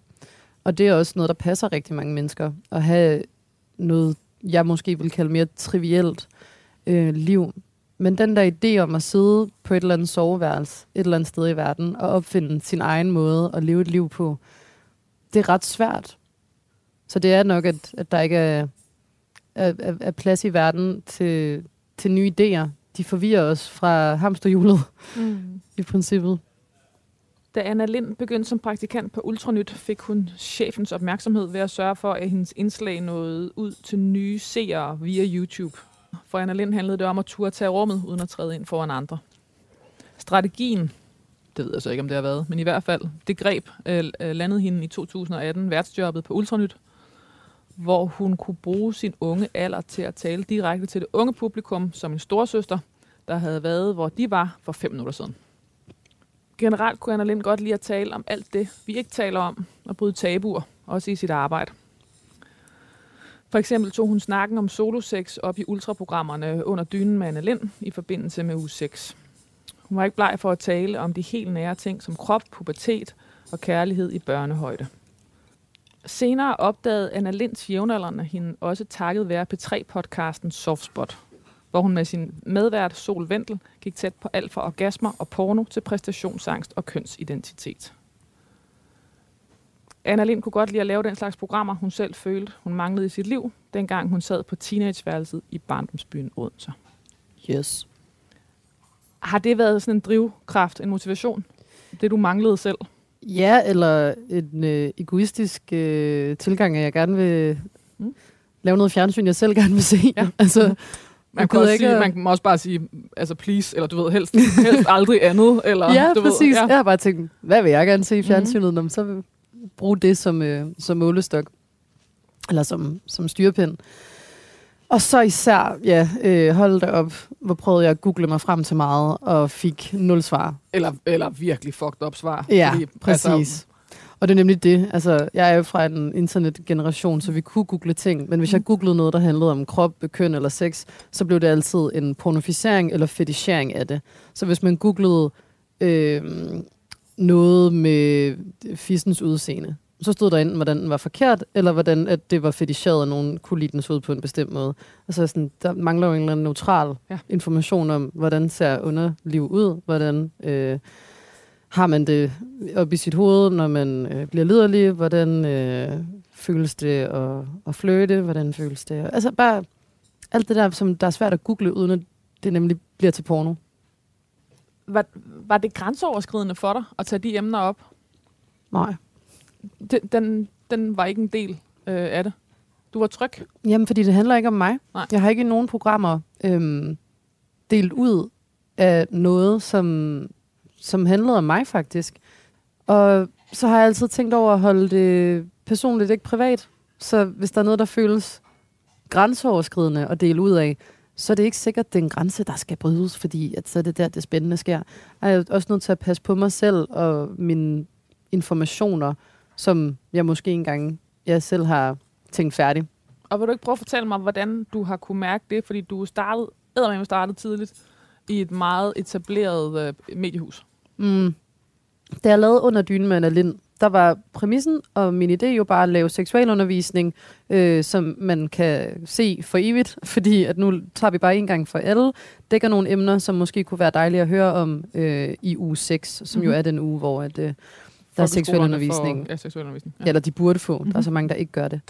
Og det er også noget, der passer rigtig mange mennesker. At have noget, jeg måske vil kalde mere trivielt øh, liv. Men den der idé om at sidde på et eller andet soveværelse et eller andet sted i verden og opfinde sin egen måde at leve et liv på, det er ret svært. Så det er nok, at, at der ikke er, er, er, er plads i verden til, til nye idéer. De forvirrer os fra hamsterhjulet Mm. i princippet. Da Anna Lind begyndte som praktikant på Ultranyt, fik hun chefens opmærksomhed ved at sørge for, at hendes indslag nåede ud til nye seere via YouTube. For Anna Lind handlede det om at turde tage rummet, uden at træde ind foran andre. Strategien det ved jeg så ikke, om det har været, men i hvert fald, det greb øh, øh landede hende i 2018 værtsjobbet på Ultranyt, hvor hun kunne bruge sin unge alder til at tale direkte til det unge publikum som en storsøster, der havde været, hvor de var for fem minutter siden. Generelt kunne Anna Lind godt lide at tale om alt det, vi ikke taler om, og bryde tabuer, også i sit arbejde. For eksempel tog hun snakken om solosex op i ultraprogrammerne under dynen med Anna Lind i forbindelse med uge 6. Hun var ikke bleg for at tale om de helt nære ting som krop, pubertet og kærlighed i børnehøjde. Senere opdagede Anna Linds jævnaldrende hende også takket være P3-podcasten Softspot, hvor hun med sin medvært Sol Vendel gik tæt på alt fra orgasmer og porno til præstationsangst og kønsidentitet. Anna Lind kunne godt lide at lave den slags programmer, hun selv følte, hun manglede i sit liv, dengang hun sad på teenageværelset i barndomsbyen Odense. Yes. Har det været sådan en drivkraft, en motivation? Det, du manglede selv? Ja, eller en øh, egoistisk øh, tilgang, at jeg gerne vil Mm. lave noget fjernsyn, jeg selv gerne vil se. Ja. altså, Man Jeg kan, også ikke sige, at- man må også bare sige, altså please, eller du ved, helst, helst aldrig andet. Eller, ja, du præcis. Ved, ja. Jeg har bare tænkt, hvad vil jeg gerne se i Mhm. fjernsynet, mm. så vil bruge det som, øh, som målestok. Eller som, som styrepind. Og så især, ja, øh, hold da op, hvor prøvede jeg at google mig frem til meget, og fik nul svar. eller, eller virkelig fucked up svar. Ja, Fordi, præcis. Altså, og det er nemlig det. Altså, jeg er jo fra en internetgeneration, så vi kunne google ting. Men hvis jeg googlede noget, der handlede om krop, køn eller sex, så blev det altid en pornoficering eller fetichering af det. Så hvis man googlede øh, noget med fissens udseende, så stod der enten, hvordan den var forkert, eller hvordan at det var feticheret, og nogen kunne lide dens ud på en bestemt måde. Altså sådan, der mangler jo en eller anden neutral Ja. ja. information om, hvordan ser underliv ud, hvordan øh, har man det op i sit hoved, når man øh, bliver liderlig, hvordan øh, føles det at, at flirte, hvordan føles det. Altså bare alt det der, som der er svært at google, uden at det nemlig bliver til porno. Var, var det grænseoverskridende for dig at tage de emner op? Nej. Den, den, den var ikke en del øh, af det. Du var tryg. Jamen, fordi det handler ikke om mig. Nej. Jeg har ikke i nogen programmer øhm, delt ud af noget, som, som handlede om mig faktisk. Og så har jeg altid tænkt over at holde det personligt, ikke privat. Så hvis der er noget, der føles grænseoverskridende at dele ud af, så er det ikke sikkert, at det er en grænse, der skal brydes, fordi at så er det der, det spændende sker. Jeg er også nødt til at passe på mig selv og mine informationer, som jeg måske engang jeg selv har tænkt færdig. Og vil du ikke prøve at fortælle mig, hvordan du har kunne mærke det? Fordi du startede, eddermame startede tidligt i et meget etableret øh, mediehus. Mm. Da jeg lavede under dynen med Anna Lind, der var præmissen og min idé jo bare at lave seksualundervisning, øh, som man kan se for evigt, fordi at nu tager vi bare en gang for alle, dækker nogle emner, som måske kunne være dejlige at høre om øh, i uge 6, som mm-hmm. jo Mhm. er den uge, hvor at, øh, der er seksualundervisning. For, ja, seksualundervisning. Ja. Eller de burde få. Mm-hmm. Der er så Mhm. mange, der ikke gør det.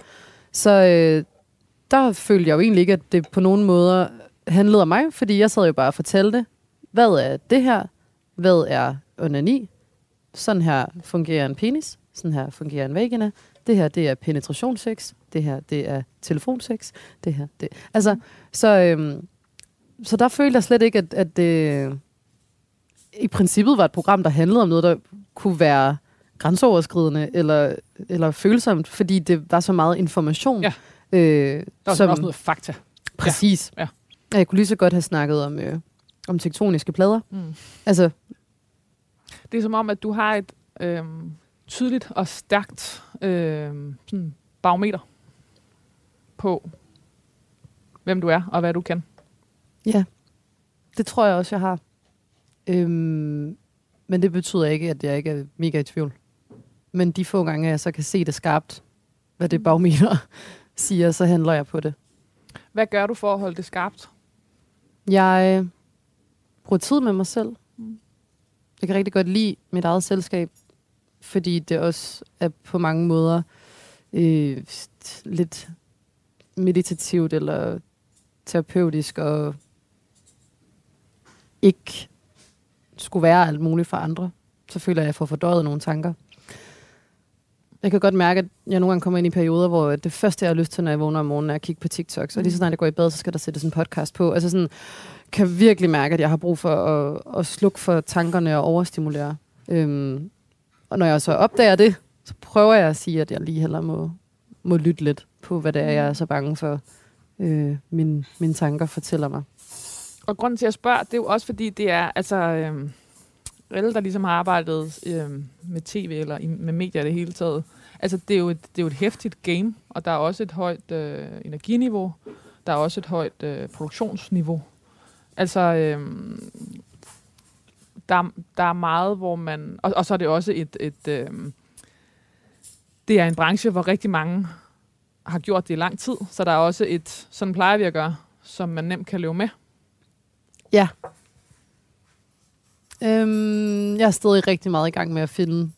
Så øh, der følte jeg jo egentlig ikke, at det på nogen måder handlede om mig, fordi jeg sad jo bare og fortalte, hvad er det her? Hvad er onani? Sådan her fungerer en penis. Sådan her fungerer en vagina. Det her, det er penetrationssex. Det her, det er telefonsex. Det her, det... Altså, så, øhm, så der følte jeg slet ikke, at, at det i princippet var et program, der handlede om noget, der kunne være grænseoverskridende eller, eller følsomt, fordi det var så meget information. Ja. Øh, Der var som, også noget fakta. Præcis. Ja. Ja. Jeg kunne lige så godt have snakket om, øh, om tektoniske plader. Mm. Altså, Det er som om, at du har et øh, tydeligt og stærkt øh, sådan barometer på, hvem du er og hvad du kan. ja, det tror jeg også, jeg har. Øhm, men det betyder ikke, at jeg ikke er mega i tvivl. Men de få gange, jeg så kan se det skarpt, hvad det barometer siger, så handler jeg på det. Hvad gør du for at holde det skarpt? Jeg bruger tid med mig selv. Jeg kan rigtig godt lide mit eget selskab, fordi det også er på mange måder øh, lidt meditativt eller terapeutisk og ikke skulle være alt muligt for andre. Så føler jeg, at jeg får fordøjet nogle tanker. Jeg kan godt mærke, at jeg nogle gange kommer ind i perioder, hvor det første, jeg har lyst til, når jeg vågner om morgenen, er at kigge på TikTok. Så lige så snart jeg går i bad, så skal der sættes en podcast på. Altså sådan, kan virkelig mærke, at jeg har brug for at, at slukke for tankerne og overstimulere. Øhm, og når jeg så opdager det, så prøver jeg at sige, at jeg lige heller må, må lytte lidt på, hvad det er, jeg er så bange for, øh, mine, mine tanker fortæller mig. Og grunden til, at jeg spørger, det er jo også fordi, det er, altså, øh, alle, der ligesom har arbejdet øh, med tv eller i, med medier det hele taget, altså, det er, jo et, det er jo et hæftigt game, og der er også et højt øh, energiniveau, der er også et højt øh, produktionsniveau. Altså, øh, der, der er meget, hvor man... Og, og så er det også et... et øh, det er en branche, hvor rigtig mange har gjort det i lang tid, så der er også et, sådan plejer vi at gøre, som man nemt kan leve med. Ja. Øhm, jeg er stadig rigtig meget i gang med at finde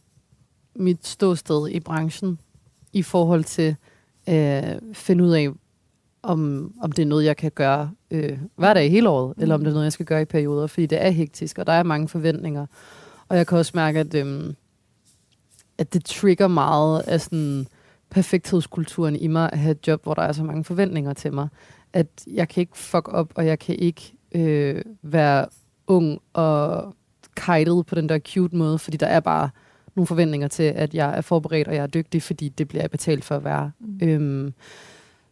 mit ståsted i branchen i forhold til øh, finde ud af, om, om det er noget, jeg kan gøre øh, hver dag hele året, mm. eller om det er noget, jeg skal gøre i perioder, fordi det er hektisk, og der er mange forventninger. Og jeg kan også mærke, at, øh, at det trigger meget af sådan perfekthedskulturen i mig at have et job, hvor der er så mange forventninger til mig, at jeg kan ikke fuck op, og jeg kan ikke øh, være ung og kajtet på den der cute måde, fordi der er bare nogle forventninger til, at jeg er forberedt, og jeg er dygtig, fordi det bliver jeg betalt for at være. Mm. Øhm,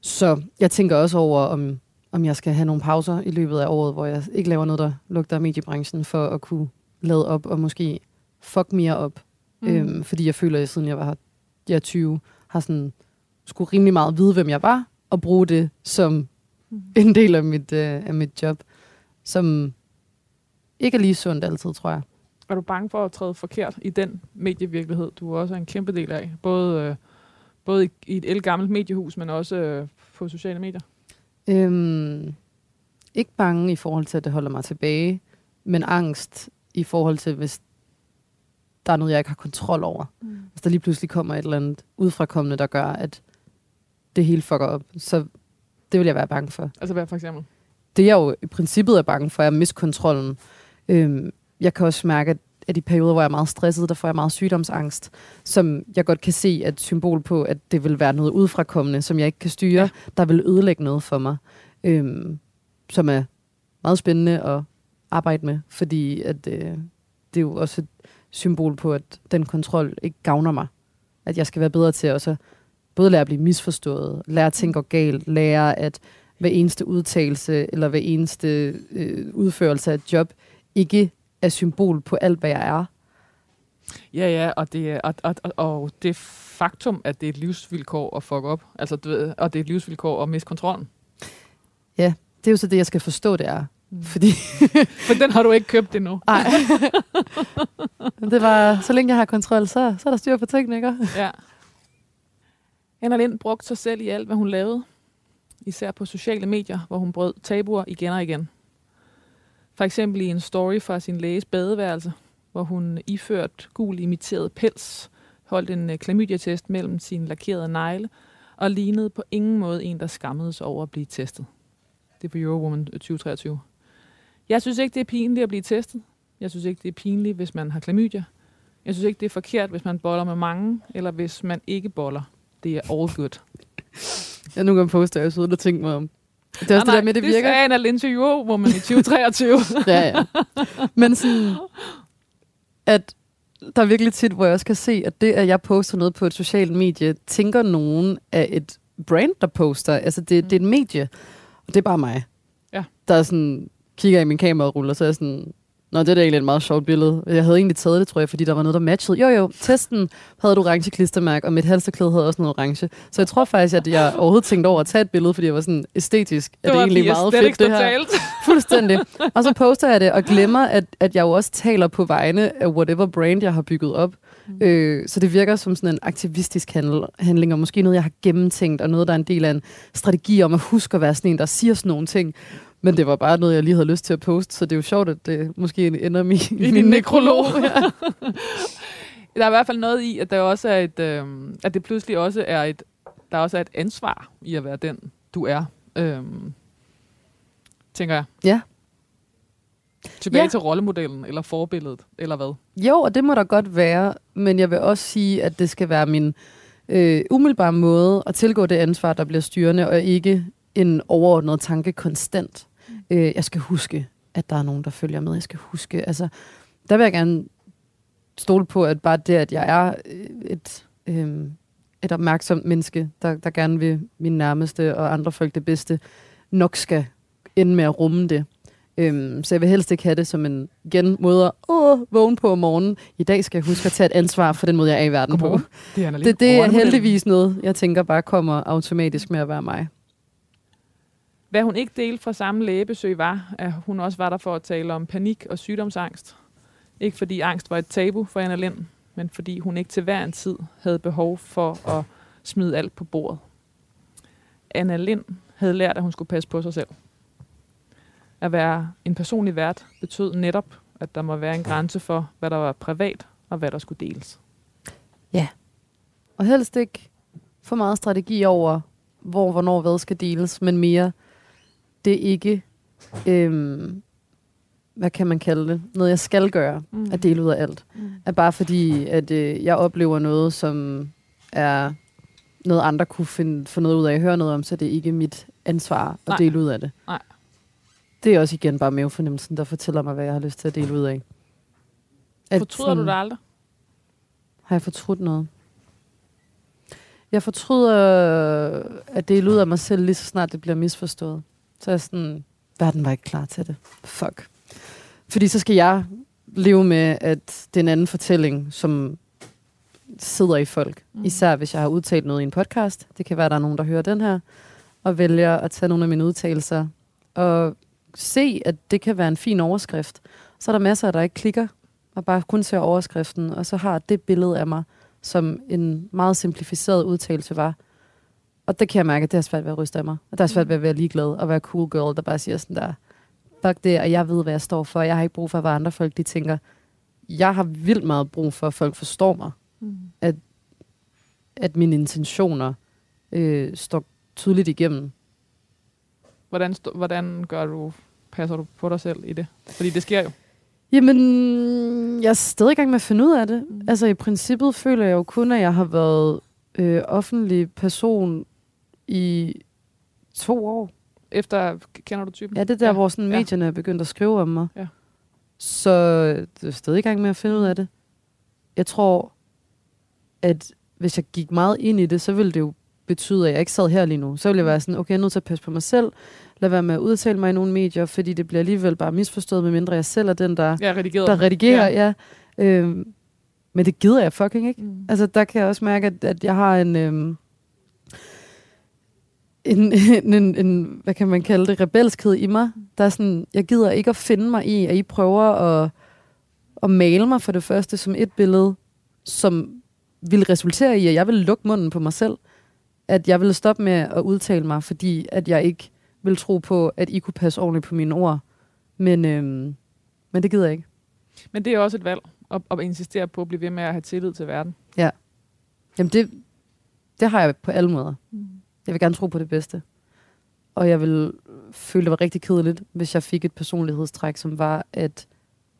så jeg tænker også over, om, om jeg skal have nogle pauser i løbet af året, hvor jeg ikke laver noget, der lugter af mediebranchen, for at kunne lade op og måske fuck mere op. Mm. Øhm, fordi jeg føler, at siden jeg var jeg er 20, har sådan, skulle rimelig meget vide, hvem jeg var, og bruge det som mm. en del af mit, øh, af mit job, som ikke er lige sundt altid, tror jeg. Er du bange for at træde forkert i den medievirkelighed, du også er en kæmpe del af? Både, øh, både i, i et elgammelt mediehus, men også øh, på sociale medier? Øhm, ikke bange i forhold til, at det holder mig tilbage, men angst i forhold til, hvis der er noget, jeg ikke har kontrol over. Mm. Hvis der lige pludselig kommer et eller andet udfrakommende, der gør, at det hele fucker op, så det vil jeg være bange for. Altså hvad for eksempel? Det jeg jo i princippet er bange for, er at miste kontrollen. Øhm, jeg kan også mærke, at at i perioder, hvor jeg er meget stresset, der får jeg meget sygdomsangst, som jeg godt kan se et symbol på, at det vil være noget udfrakommende, som jeg ikke kan styre, ja. der vil ødelægge noget for mig, øhm, som er meget spændende at arbejde med, fordi at, øh, det er jo også et symbol på, at den kontrol ikke gavner mig. At jeg skal være bedre til også både lære at blive misforstået, lære at tænke galt, lære at hver eneste udtalelse eller hver eneste øh, udførelse af et job ikke er symbol på alt, hvad jeg er. Ja, ja, og det, og, og, og det faktum, at det er et livsvilkår at fuck op, altså, du ved, og det er et livsvilkår at miste kontrollen. Ja, det er jo så det, jeg skal forstå, det er. Mm. Fordi For den har du ikke købt endnu. Nej. det var, så længe jeg har kontrol, så, så er der styr på tingene, Ja. Anna Lind brugte sig selv i alt, hvad hun lavede. Især på sociale medier, hvor hun brød tabuer igen og igen. For eksempel i en story fra sin læges badeværelse, hvor hun iført gul imiteret pels, holdt en øh, klamydia-test mellem sine lakerede negle, og lignede på ingen måde en, der skammedes over at blive testet. Det er på Eurowoman øh, 2023. Jeg synes ikke, det er pinligt at blive testet. Jeg synes ikke, det er pinligt, hvis man har klamydia. Jeg synes ikke, det er forkert, hvis man boller med mange, eller hvis man ikke boller. Det er all good. Jeg nogle gange poster, jeg sidder og tænker mig om. Det er også nej, det der med, det, det virker. Det er en af interview, hvor man i 2023. ja, ja. Men sådan, at der er virkelig tit, hvor jeg også kan se, at det, at jeg poster noget på et socialt medie, tænker nogen af et brand, der poster. Altså, det, mm. det er et medie, og det er bare mig. Ja. Der er sådan, kigger i min kamerarulle, og så er jeg sådan, Nå, det er da egentlig et meget sjovt billede. Jeg havde egentlig taget det, tror jeg, fordi der var noget, der matchede. Jo, jo, testen havde et orange klistermærke, og mit halsterklæde havde også noget orange. Så jeg tror faktisk, at jeg overhovedet tænkte over at tage et billede, fordi jeg var sådan æstetisk. Det, det er egentlig meget fedt, det her. Fuldstændig. Og så poster jeg det, og glemmer, at, at jeg jo også taler på vegne af whatever brand, jeg har bygget op. Mm. Øh, så det virker som sådan en aktivistisk handel, handling, og måske noget, jeg har gennemtænkt, og noget, der er en del af en strategi om at huske at være sådan en, der siger sådan nogle ting. Men det var bare noget, jeg lige havde lyst til at poste, så det er jo sjovt, at det måske ender min, I min nekrolog. Ja. der er i hvert fald noget i, at der også er et, øh, at det pludselig også er et, der også er et ansvar i at være den, du er. Øh, tænker jeg. Ja. Tilbage Ja. til rollemodellen, eller forbilledet, eller hvad? Jo, og det må der godt være, men jeg vil også sige, at det skal være min øh, umiddelbare måde at tilgå det ansvar, der bliver styrende, og ikke en overordnet tanke konstant. Øh, jeg skal huske, at der er nogen, der følger med. Jeg skal huske, altså, der vil jeg gerne stole på, at bare det, at jeg er øh, et, øh, et opmærksomt menneske, der, der gerne vil min nærmeste og andre folk det bedste, nok skal ende med at rumme det. Øhm, så jeg vil helst ikke have det som en igen måde at åh, vågne på om morgenen. I dag skal jeg huske at tage et ansvar for den måde, jeg er i verden på. Godmorgen. Det er, Det, det er heldigvis noget, jeg tænker bare kommer automatisk med at være mig. Hvad hun ikke delte fra samme lægebesøg var, at hun også var der for at tale om panik og sygdomsangst. Ikke fordi angst var et tabu for Anna Lind, men fordi hun ikke til hver en tid havde behov for at smide alt på bordet. Anna Lind havde lært, at hun skulle passe på sig selv. At være en personlig vært betød netop, at der må være en grænse for, hvad der var privat og hvad der skulle deles. Ja, Og helst ikke for meget strategi over, hvor, hvornår, hvad skal deles, men mere, det er ikke, øhm, hvad kan man kalde det, noget jeg skal gøre, Mm. at dele ud af alt. Mm. At bare fordi, at øh, jeg oplever noget, som er noget andre kunne finde, få noget ud af at høre noget om, så det er ikke mit ansvar at Nej. dele ud af det. Nej. Det er også igen bare mavefornemmelsen, der fortæller mig, hvad jeg har lyst til at dele ud af. At Fortryder du det aldrig? Har jeg fortrudt noget? Jeg fortryder at dele ud af mig selv, lige så snart det bliver misforstået. Så jeg sådan, verden var ikke klar til det. Fuck. Fordi så skal jeg leve med, at det er en anden fortælling, som sidder i folk. Mm. Især hvis jeg har udtalt noget i en podcast. Det kan være, at der er nogen, der hører den her, og vælger at tage nogle af mine udtalelser, og se, at det kan være en fin overskrift. Så er der masser, der ikke klikker, og bare kun ser overskriften, og så har det billede af mig, som en meget simplificeret udtalelse var. Og det kan jeg mærke, at det har svært ved at ryste af mig. Og der er svært ved at være ligeglad og være cool girl, der bare siger sådan der, fuck det, og jeg ved, hvad jeg står for. Jeg har ikke brug for, hvad andre folk de tænker. Jeg har vildt meget brug for, at folk forstår mig. Mm. At mine intentioner øh, står tydeligt igennem. Hvordan, st- hvordan gør du, passer du på dig selv i det? Fordi det sker jo. Jamen, jeg er stadig i gang med at finde ud af det. Mm. Mm. Altså i princippet føler jeg jo kun, at jeg har været øh, offentlig person i to år. Efter, kender du typen? Ja, det er der, Ja. ja. hvor sådan Ja. medierne er begyndt at skrive om mig. Ja. Så jeg er stadig i gang med at finde ud af det. Jeg tror, at hvis jeg gik meget ind i det, så ville det jo betyde, at jeg ikke sad her lige nu. Så ville jeg være sådan, okay, jeg er nødt til at passe på mig selv. Lad være med at udtale mig i nogle medier, fordi det bliver alligevel bare misforstået, medmindre jeg selv er den, der, Ja, redigeret. der redigerer. Ja. Ja. Øhm, men det gider jeg fucking ikke. Mm. Altså, der kan jeg også mærke, at, at jeg har en, øhm, en, en, en, hvad kan man kalde det, rebelskhed i mig. Der er sådan, jeg gider ikke at finde mig i, at I prøver at, at male mig for det første som et billede, som vil resultere i, at jeg vil lukke munden på mig selv. At jeg vil stoppe med at udtale mig, fordi at jeg ikke vil tro på, at I kunne passe ordentligt på mine ord. Men, øhm, men det gider jeg ikke. Men det er også et valg at, at insistere på at blive ved med at have tillid til verden. Jamen det, det har jeg på alle måder. Mm. Jeg vil gerne tro på det bedste. Og jeg vil føle, det var rigtig kedeligt, hvis jeg fik et personlighedstræk, som var at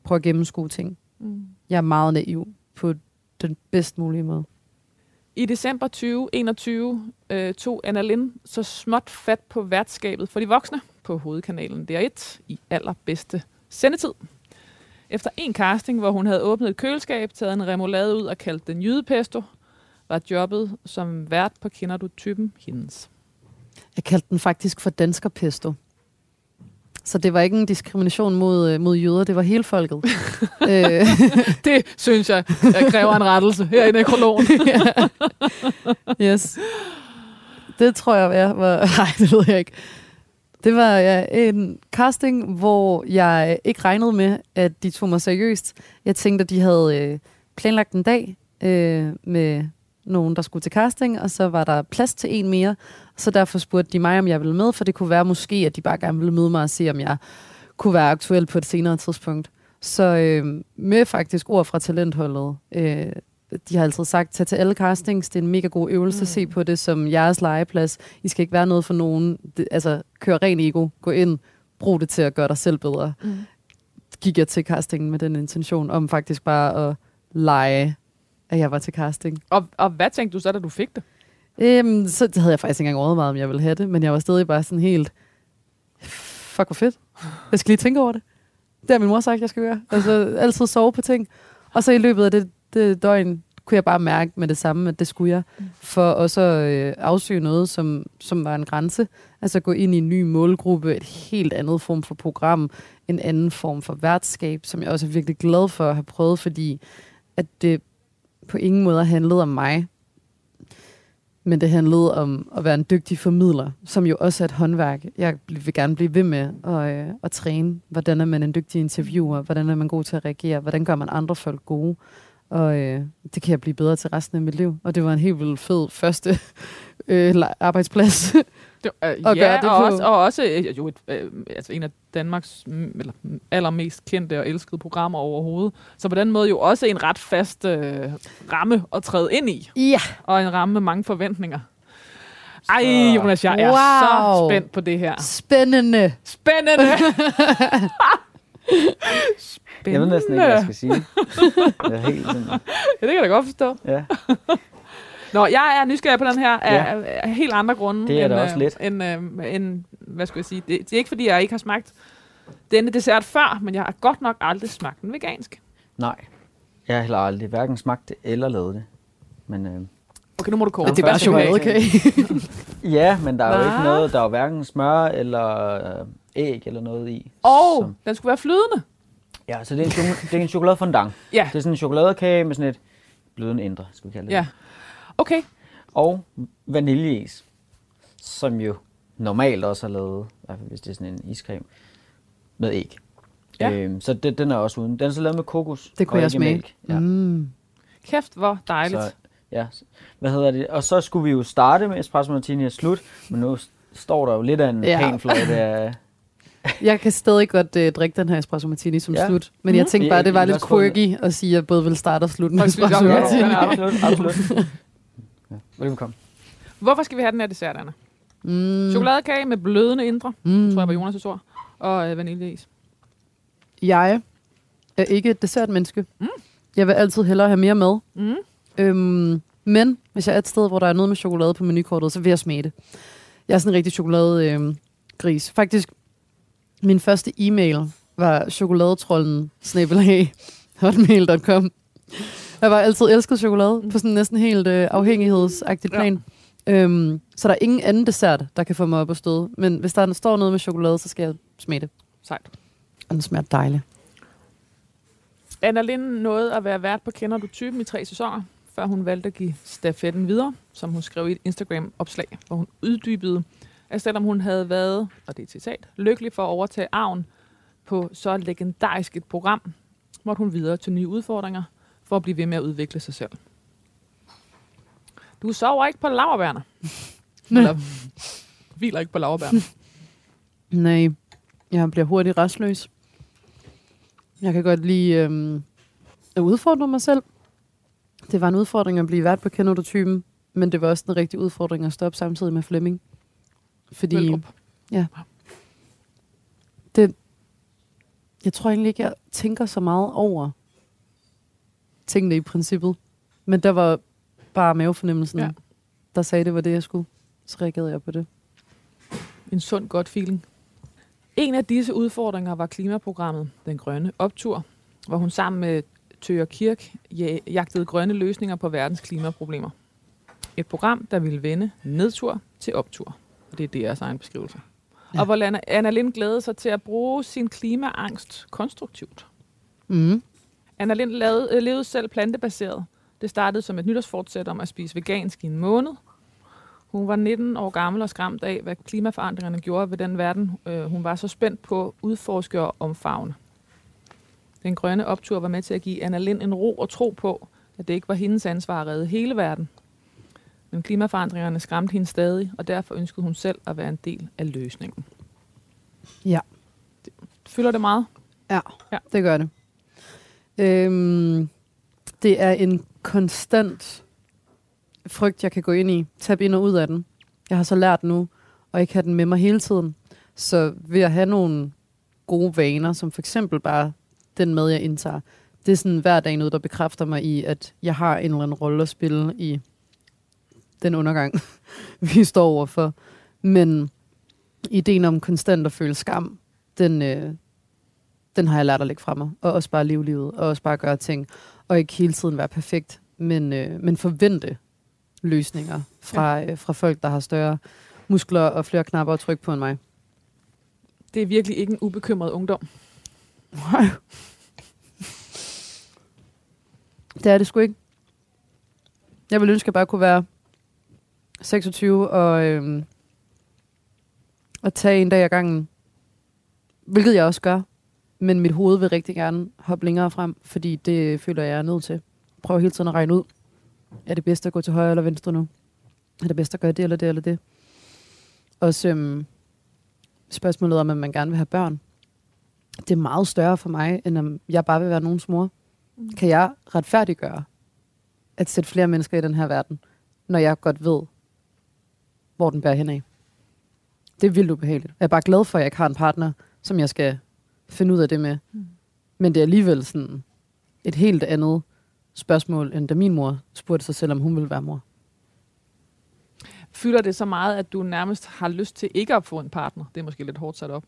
prøve at gennemskue ting. Mm. Jeg er meget naiv på den bedst mulige måde. I december 2021 øh, tog Anna Lind så småt fat på værtskabet for de voksne på hovedkanalen DR1 i allerbedste sendetid. Efter en casting, hvor hun havde åbnet et køleskab, taget en remoulade ud og kaldt den jydepesto, var jobbet som vært på Kender du typen hendes. Jeg kaldte den faktisk for danskerpesto. Så det var ikke en diskrimination mod, øh, mod jøder, det var hele folket. øh, Det synes jeg, jeg kræver en rettelse her i nekrologen. yes. Det tror jeg var... var nej, det ved jeg ikke. Det var ja, en casting, hvor jeg ikke regnede med, at de tog mig seriøst. Jeg tænkte, at de havde øh, planlagt en dag øh, med nogen, der skulle til casting, og så var der plads til en mere. Så derfor spurgte de mig, om jeg ville med, for det kunne være måske, at de bare gerne ville møde mig og se, om jeg kunne være aktuel på et senere tidspunkt. Så øh, med faktisk ord fra talentholdet, øh, de har altid sagt, tag til alle castings, det er en mega god øvelse, Mm. se på det som jeres legeplads. I skal ikke være noget for nogen. Det, altså, kør ren ego, gå ind, brug det til at gøre dig selv bedre. Mm. Gik jeg til castingen med den intention om faktisk bare at lege, at jeg var til casting. Og, og hvad tænkte du så, da du fik det? Øhm, så det havde jeg faktisk ikke engang overvejet, om jeg ville have det, men jeg var stadig bare sådan helt, fuck hvor fedt. Jeg skal lige tænke over det. Det har min mor sagt, jeg skal gøre. Altså altid sove på ting. Og så i løbet af det, det døgn, kunne jeg bare mærke med det samme, at det skulle jeg, for også at øh, afsøge noget, som, som var en grænse. Altså gå ind i en ny målgruppe, et helt andet form for program, en anden form for værtskab, som jeg også er virkelig glad for at have prøvet, fordi at det på ingen måde handlede om mig, men det handlede om at være en dygtig formidler, som jo også er et håndværk. Jeg vil gerne blive ved med at, øh, at træne. Hvordan er man en dygtig interviewer? Hvordan er man god til at reagere? Hvordan gør man andre folk gode? Og øh, det kan jeg blive bedre til resten af mit liv. Og det var en helt vildt fed første øh, arbejdsplads. Det, øh, Og ja, gøre det og på- også, og også øh, jo et, øh, altså en af Danmarks eller, allermest kendte og elskede programmer overhovedet. Så på den måde jo også en ret fast øh, ramme at træde ind i, ja, og en ramme med mange forventninger. Ej, Jonas, jeg er Wow. så spændt på det her. spændende. Spændende! Spændende! Jeg ved næsten ikke, hvad jeg skal sige. Jeg er helt sådan, Ja, det kan jeg da godt forstå. ja. Nå, jeg er nysgerrig på den her af, Ja. af, helt andre grunde. Det er end, da også øh, lidt. End, øh, end, hvad skulle jeg sige? Det, det er ikke, fordi jeg ikke har smagt denne dessert før, men jeg har godt nok aldrig smagt den vegansk. Nej. Jeg har heller aldrig hverken smagt det eller lavet det. Men øh, Okay, nu må du kåre. Ja, Det er bare chokoladekage. ja, men der er jo Hva? ikke noget, der er jo hverken smør eller øh, æg eller noget i. Og som- den skulle være flydende. Ja, så det er en, det er en chokoladefondant. Ja, Det er sådan en chokoladekage med sådan et blødende indre, skal vi kalde det. ja. Okay. Og vaniljeis, som jo normalt også er lavet, i hvert fald hvis det er sådan en iscreme, med æg. Ja. Øhm, så det, den er også uden. Den er så lavet med kokos Det kunne og jeg smage. mælk. Ja. Mm. Kæft, hvor dejligt. Så, ja. Hvad hedder det? Og så skulle vi jo starte med espresso martini og slut, men nu står der jo lidt af en Ja. ja. fløjte af... Jeg kan stadig godt øh, drikke den her espresso martini som Ja. slut. Men jeg Mhm. tænkte bare, det var lidt quirky at sige, at jeg både vil starte og slutte med espresso martini. ja, absolut, absolut. Ja. Velkommen. Hvorfor skal vi have den her dessert, Anna? Mm. Chokoladekage med blødende indre, Mm. tror jeg var Jonas' ord, og øh, vaniljeis. Jeg er ikke et dessertmenneske. Mm. Jeg vil altid hellere have mere med. Mm. Øhm, men hvis jeg er et sted, hvor der er noget med chokolade på menukortet, så vil jeg smage det. Jeg er sådan en rigtig chokoladegris. Øhm, gris. Faktisk, min første e-mail var chokoladetrollen hotmail.com. Jeg var altid elsket chokolade på sådan næsten helt øh, afhængighedsagtigt Ja. plan. Øhm, så der er ingen anden dessert, der kan få mig op at støde. Men hvis der står noget med chokolade, så skal jeg smage det. Sejt. Og den smager dejligt. Anna Lind nåede at være vært på Kender du typen i tre sæsoner, før hun valgte at give stafetten videre, som hun skrev i et Instagram-opslag, hvor hun uddybede, at selvom hun havde været, og det er citat, lykkelig for at overtage arven på så legendarisk et program, måtte hun videre til nye udfordringer for at blive ved med at udvikle sig selv. Du sover ikke på laverbærne. Eller hviler ikke på laverbærne. Nej, jeg bliver hurtigt restløs. Jeg kan godt lide øhm, at udfordre mig selv. Det var en udfordring at blive vært på Kender du typen, men det var også en rigtig udfordring at stoppe samtidig med Flemming. Fordi Velrup. det, jeg tror egentlig ikke, jeg tænker så meget over tingene i princippet. Men der var bare mavefornemmelsen, Ja. der sagde, det var det, jeg skulle. Så reagerede jeg på det. En sund, godt feeling. En af disse udfordringer var klimaprogrammet Den Grønne Optur, hvor hun sammen med Tøger Kirk ja- jagtede grønne løsninger på verdens klimaproblemer. Et program, der ville vende nedtur til optur. Og det er deres egen beskrivelse. Ja. Og hvor Anna- Anna Lind glædede sig til at bruge sin klimaangst konstruktivt. Mm. Anna Lind lavede, øh, levede selv plantebaseret. Det startede som et nytårsfortsæt om at spise vegansk i en måned. Hun var 19 år gammel og skræmt af, hvad klimaforandringerne gjorde ved den verden, øh, hun var så spændt på at udforske og omfavne. Den grønne optur var med til at give Anna Lind en ro og tro på, at det ikke var hendes ansvar at redde hele verden. Men klimaforandringerne skræmte hende stadig, og derfor ønskede hun selv at være en del af løsningen. Ja. Fylder det meget? Ja, Ja. ja. det gør det. Øhm, det er en konstant frygt, jeg kan gå ind i. Tab ind og ud af den. Jeg har så lært nu, og ikke have den med mig hele tiden. Så ved at have nogle gode vaner, som for eksempel bare den mad, jeg indtager, det er sådan hver dag noget, der bekræfter mig i, at jeg har en eller anden rolle at spille i den undergang, vi står overfor. Men ideen om konstant at føle skam, den, øh, den har jeg lært at lægge fra mig. Og også bare leve livet, og også bare gøre ting. Og ikke hele tiden være perfekt, men, øh, men forvente løsninger fra, ja. øh, fra folk, der har større muskler og flere knapper at trykke på end mig. Det er virkelig ikke en ubekymret ungdom. Nej. Det er det sgu ikke. Jeg vil ønske, at jeg bare kunne være 26 og, øhm, og tage en dag ad gangen. Hvilket jeg også gør. Men mit hoved vil rigtig gerne hoppe længere frem, fordi det føler jeg er nødt til. Prøv hele tiden at regne ud. Er det bedst at gå til højre eller venstre nu? Er det bedst at gøre det eller det eller det? Også øhm, spørgsmålet om, at man gerne vil have børn. Det er meget større for mig, end om jeg bare vil være nogens mor. Mm. Kan jeg retfærdiggøre at sætte flere mennesker i den her verden, når jeg godt ved, hvor den bærer hen af? Det er vildt ubehageligt. Jeg er bare glad for, at jeg ikke har en partner, som jeg skal finde ud af det med. Mm. Men det er alligevel sådan et helt andet spørgsmål, end da min mor spurgte sig selv, om hun ville være mor. Fylder det så meget, at du nærmest har lyst til ikke at få en partner? Det er måske lidt hårdt sat op.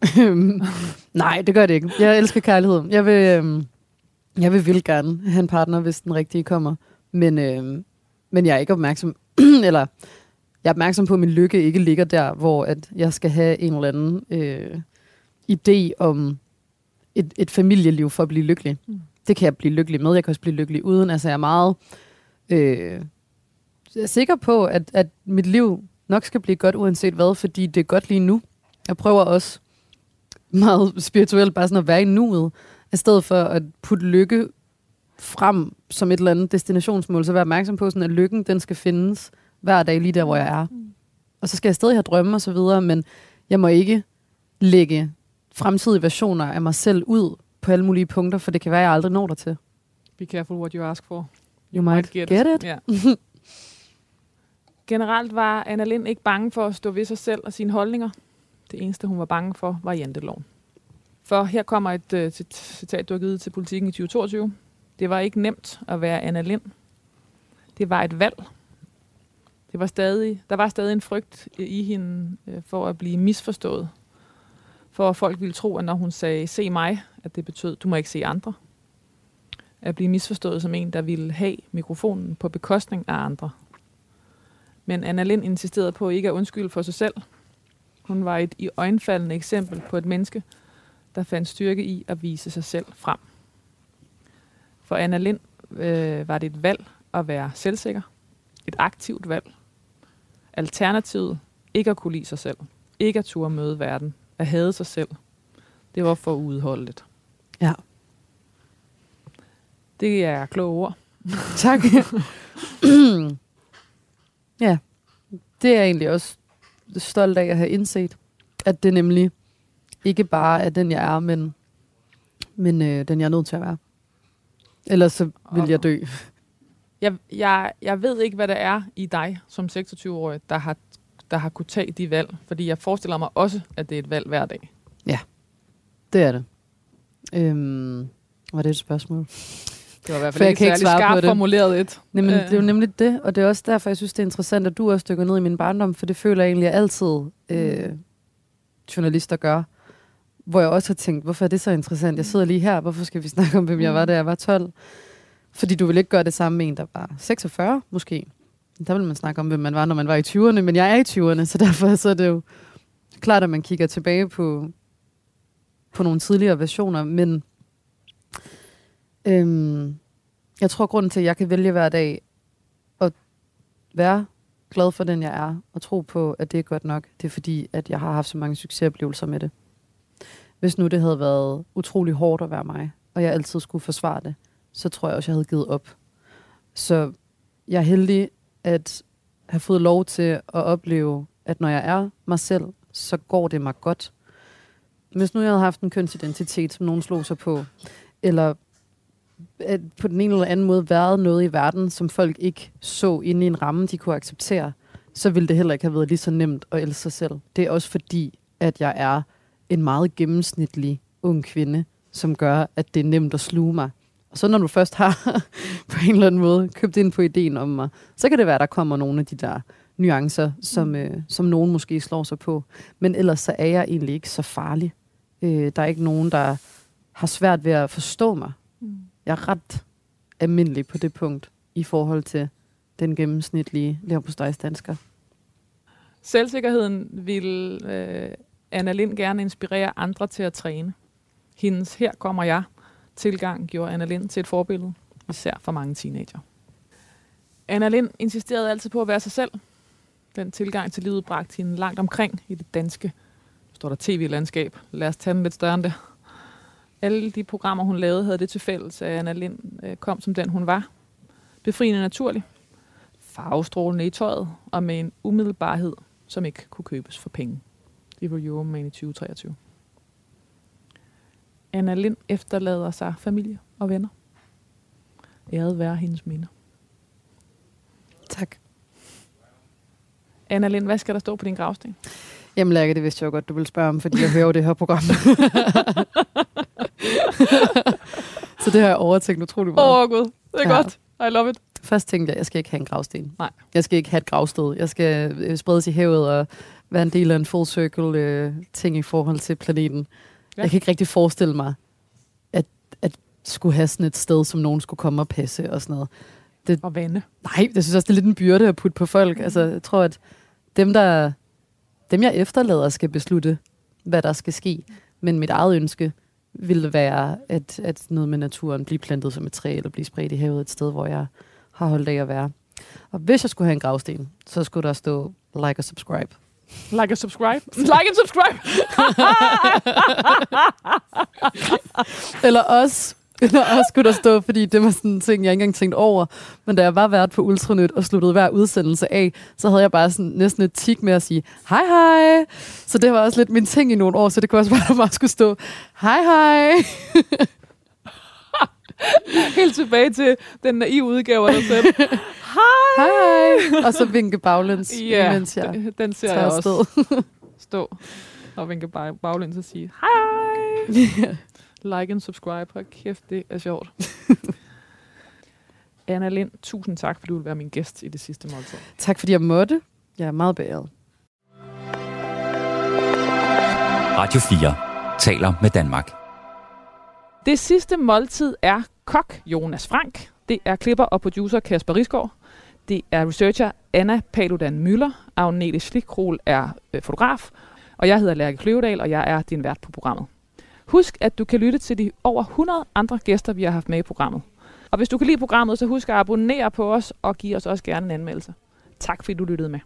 Nej, det gør det ikke. Jeg elsker kærlighed. Jeg vil, øhm, jeg vil vildt gerne have en partner, hvis den rigtige kommer. Men, øhm, men jeg er ikke opmærksom, eller jeg er opmærksom på, at min lykke ikke ligger der, hvor at jeg skal have en eller anden øh, idé om et, et familieliv for at blive lykkelig. Mm. Det kan jeg blive lykkelig med. Jeg kan også blive lykkelig uden. Altså jeg er meget øh, jeg er sikker på, at, at mit liv nok skal blive godt uanset hvad, fordi det er godt lige nu. Jeg prøver også meget spirituelt bare sådan at være i nuet, i stedet for at putte lykke frem som et eller andet destinationsmål, så være opmærksom på, sådan, at lykken den skal findes hver dag lige der, hvor jeg er. Mm. Og så skal jeg stadig have drømme og så videre, men jeg må ikke lægge fremtidige versioner af mig selv ud på alle mulige punkter, for det kan være, at jeg aldrig når der til. Be careful what you ask for. You might, might get, get it. it. Yeah. Generelt var Anna Lind ikke bange for at stå ved sig selv og sine holdninger. Det eneste, hun var bange for, var janteloven. For her kommer et uh, citat, du har givet til politikken i 2022. Det var ikke nemt at være Anna Lind. Det var et valg. Det var stadig, der var stadig en frygt i hende uh, for at blive misforstået. For at folk ville tro, at når hun sagde, se mig, at det betød, du må ikke se andre. At blive misforstået som en, der ville have mikrofonen på bekostning af andre. Men Anna Lind insisterede på ikke at undskylde for sig selv. Hun var et i øjenfaldende eksempel på et menneske, der fandt styrke i at vise sig selv frem. For Anna Lind øh, var det et valg at være selvsikker. Et aktivt valg. Alternativet ikke at kunne lide sig selv. Ikke at turde møde verden. At hade sig selv. Det var for udholdeligt. Ja. Det er kloge ord. Tak. ja, det er jeg egentlig også stolt af at have indset. At det nemlig ikke bare er den, jeg er, men, men øh, den, jeg er nødt til at være. Ellers så vil jeg dø. Jeg, jeg, jeg ved ikke, hvad det er i dig som 26-årig, der har, der har kunne tage de valg. Fordi jeg forestiller mig også, at det er et valg hver dag. Ja, det er det. Øhm, var det et spørgsmål? Det var i hvert fald ikke særlig skarpt formuleret et. Nej, men øh. det er jo nemlig det, og det er også derfor, jeg synes, det er interessant, at du også dykker ned i min barndom, for det føler jeg egentlig altid øh, journalister gør. Hvor jeg også har tænkt, hvorfor er det så interessant? Jeg sidder lige her, hvorfor skal vi snakke om, hvem jeg var, da jeg var 12? Fordi du vil ikke gøre det samme med en, der var 46, måske. Der vil man snakke om, hvem man var, når man var i 20'erne, men jeg er i 20'erne, så derfor så er det jo klart, at man kigger tilbage på, på nogle tidligere versioner, men Øhm, jeg tror, grunden til, at jeg kan vælge hver dag at være glad for den, jeg er, og tro på, at det er godt nok, det er fordi, at jeg har haft så mange succesoplevelser med det. Hvis nu det havde været utrolig hårdt at være mig, og jeg altid skulle forsvare det, så tror jeg også, jeg havde givet op. Så jeg er heldig at have fået lov til at opleve, at når jeg er mig selv, så går det mig godt. Hvis nu jeg havde haft en kønsidentitet, som nogen slog sig på, eller at på den ene eller anden måde været noget i verden, som folk ikke så inde i en ramme, de kunne acceptere, så ville det heller ikke have været lige så nemt at elske sig selv. Det er også fordi, at jeg er en meget gennemsnitlig ung kvinde, som gør, at det er nemt at sluge mig. Og så når du først har på en eller anden måde købt ind på ideen om mig, så kan det være, at der kommer nogle af de der nuancer, som, mm. øh, som nogen måske slår sig på. Men ellers så er jeg egentlig ikke så farlig. Øh, der er ikke nogen, der har svært ved at forstå mig. Mm. Jeg er ret almindelig på det punkt i forhold til den gennemsnitlige leverpostejsdansker. Selvsikkerheden vil øh, Anna Lind gerne inspirere andre til at træne. Hendes Her kommer jeg tilgang gjorde Anna Lind til et forbillede, især for mange teenager. Anna Lind insisterede altid på at være sig selv. Den tilgang til livet bragte hende langt omkring i det danske, står der tv-landskab. Lad os tage den lidt større end det. Alle de programmer, hun lavede, havde det til fælles, at Anna Lind øh, kom som den, hun var. Befriende naturlig, farvestrålende i tøjet og med en umiddelbarhed, som ikke kunne købes for penge. Det var jo i 2023. Anna Lind efterlader sig familie og venner. Æret være hendes minder. Tak. Anna Lind, hvad skal der stå på din gravsten? Jamen Lærke, det vidste jeg jo godt, du ville spørge om, fordi jeg hører jo det her program. så det har jeg overtænkt utrolig meget. Åh oh, gud, det er Ja. ja. godt. I love it. Først tænkte jeg, jeg skal ikke have en gravsten. Nej. Jeg skal ikke have et gravsted. Jeg skal øh, spredes i havet og være en del af en full circle øh, ting i forhold til planeten. Ja. Jeg kan ikke rigtig forestille mig, at, at skulle have sådan et sted, som nogen skulle komme og passe og sådan noget. Og vande. Nej, jeg synes også, det er lidt en byrde at putte på folk. Altså, jeg tror, at dem, der, dem jeg efterlader, skal beslutte, hvad der skal ske. Men mit eget ønske ville være, at, at noget med naturen blive plantet som et træ, eller blive spredt i havet et sted, hvor jeg har holdt af at være. Og hvis jeg skulle have en gravsten, så skulle der stå like og subscribe. Like and subscribe. like and subscribe. Eller også, eller også skulle der stå, fordi det var sådan en ting, jeg ikke engang tænkte over. Men da jeg var vært på Ultranyt og sluttede hver udsendelse af, så havde jeg bare sådan næsten et tik med at sige, hej hej. Så det var også lidt min ting i nogle år, så det kunne også være, at der bare skulle stå, hej hej. Helt tilbage til den naive udgave af dig selv. Hej hej. Og så vinke baglæns, Ja, mens jeg den- den ser jeg også stå og vinke bag, baglæns og sige, hej hej. like and subscribe. Hold kæft, det er sjovt. Anna Lind, tusind tak, fordi du vil være min gæst i det sidste måltid. tak fordi jeg måtte. Jeg er meget beæret. Radio 4 taler med Danmark. Det sidste måltid er kok Jonas Frank. Det er klipper og producer Kasper Risgaard. Det er researcher Anna Paludan Møller. Agnete Schlikrol er øh, fotograf. Og jeg hedder Lærke Kløvedal, og jeg er din vært på programmet. Husk, at du kan lytte til de over 100 andre gæster, vi har haft med i programmet. Og hvis du kan lide programmet, så husk at abonnere på os og give os også gerne en anmeldelse. Tak fordi du lyttede med.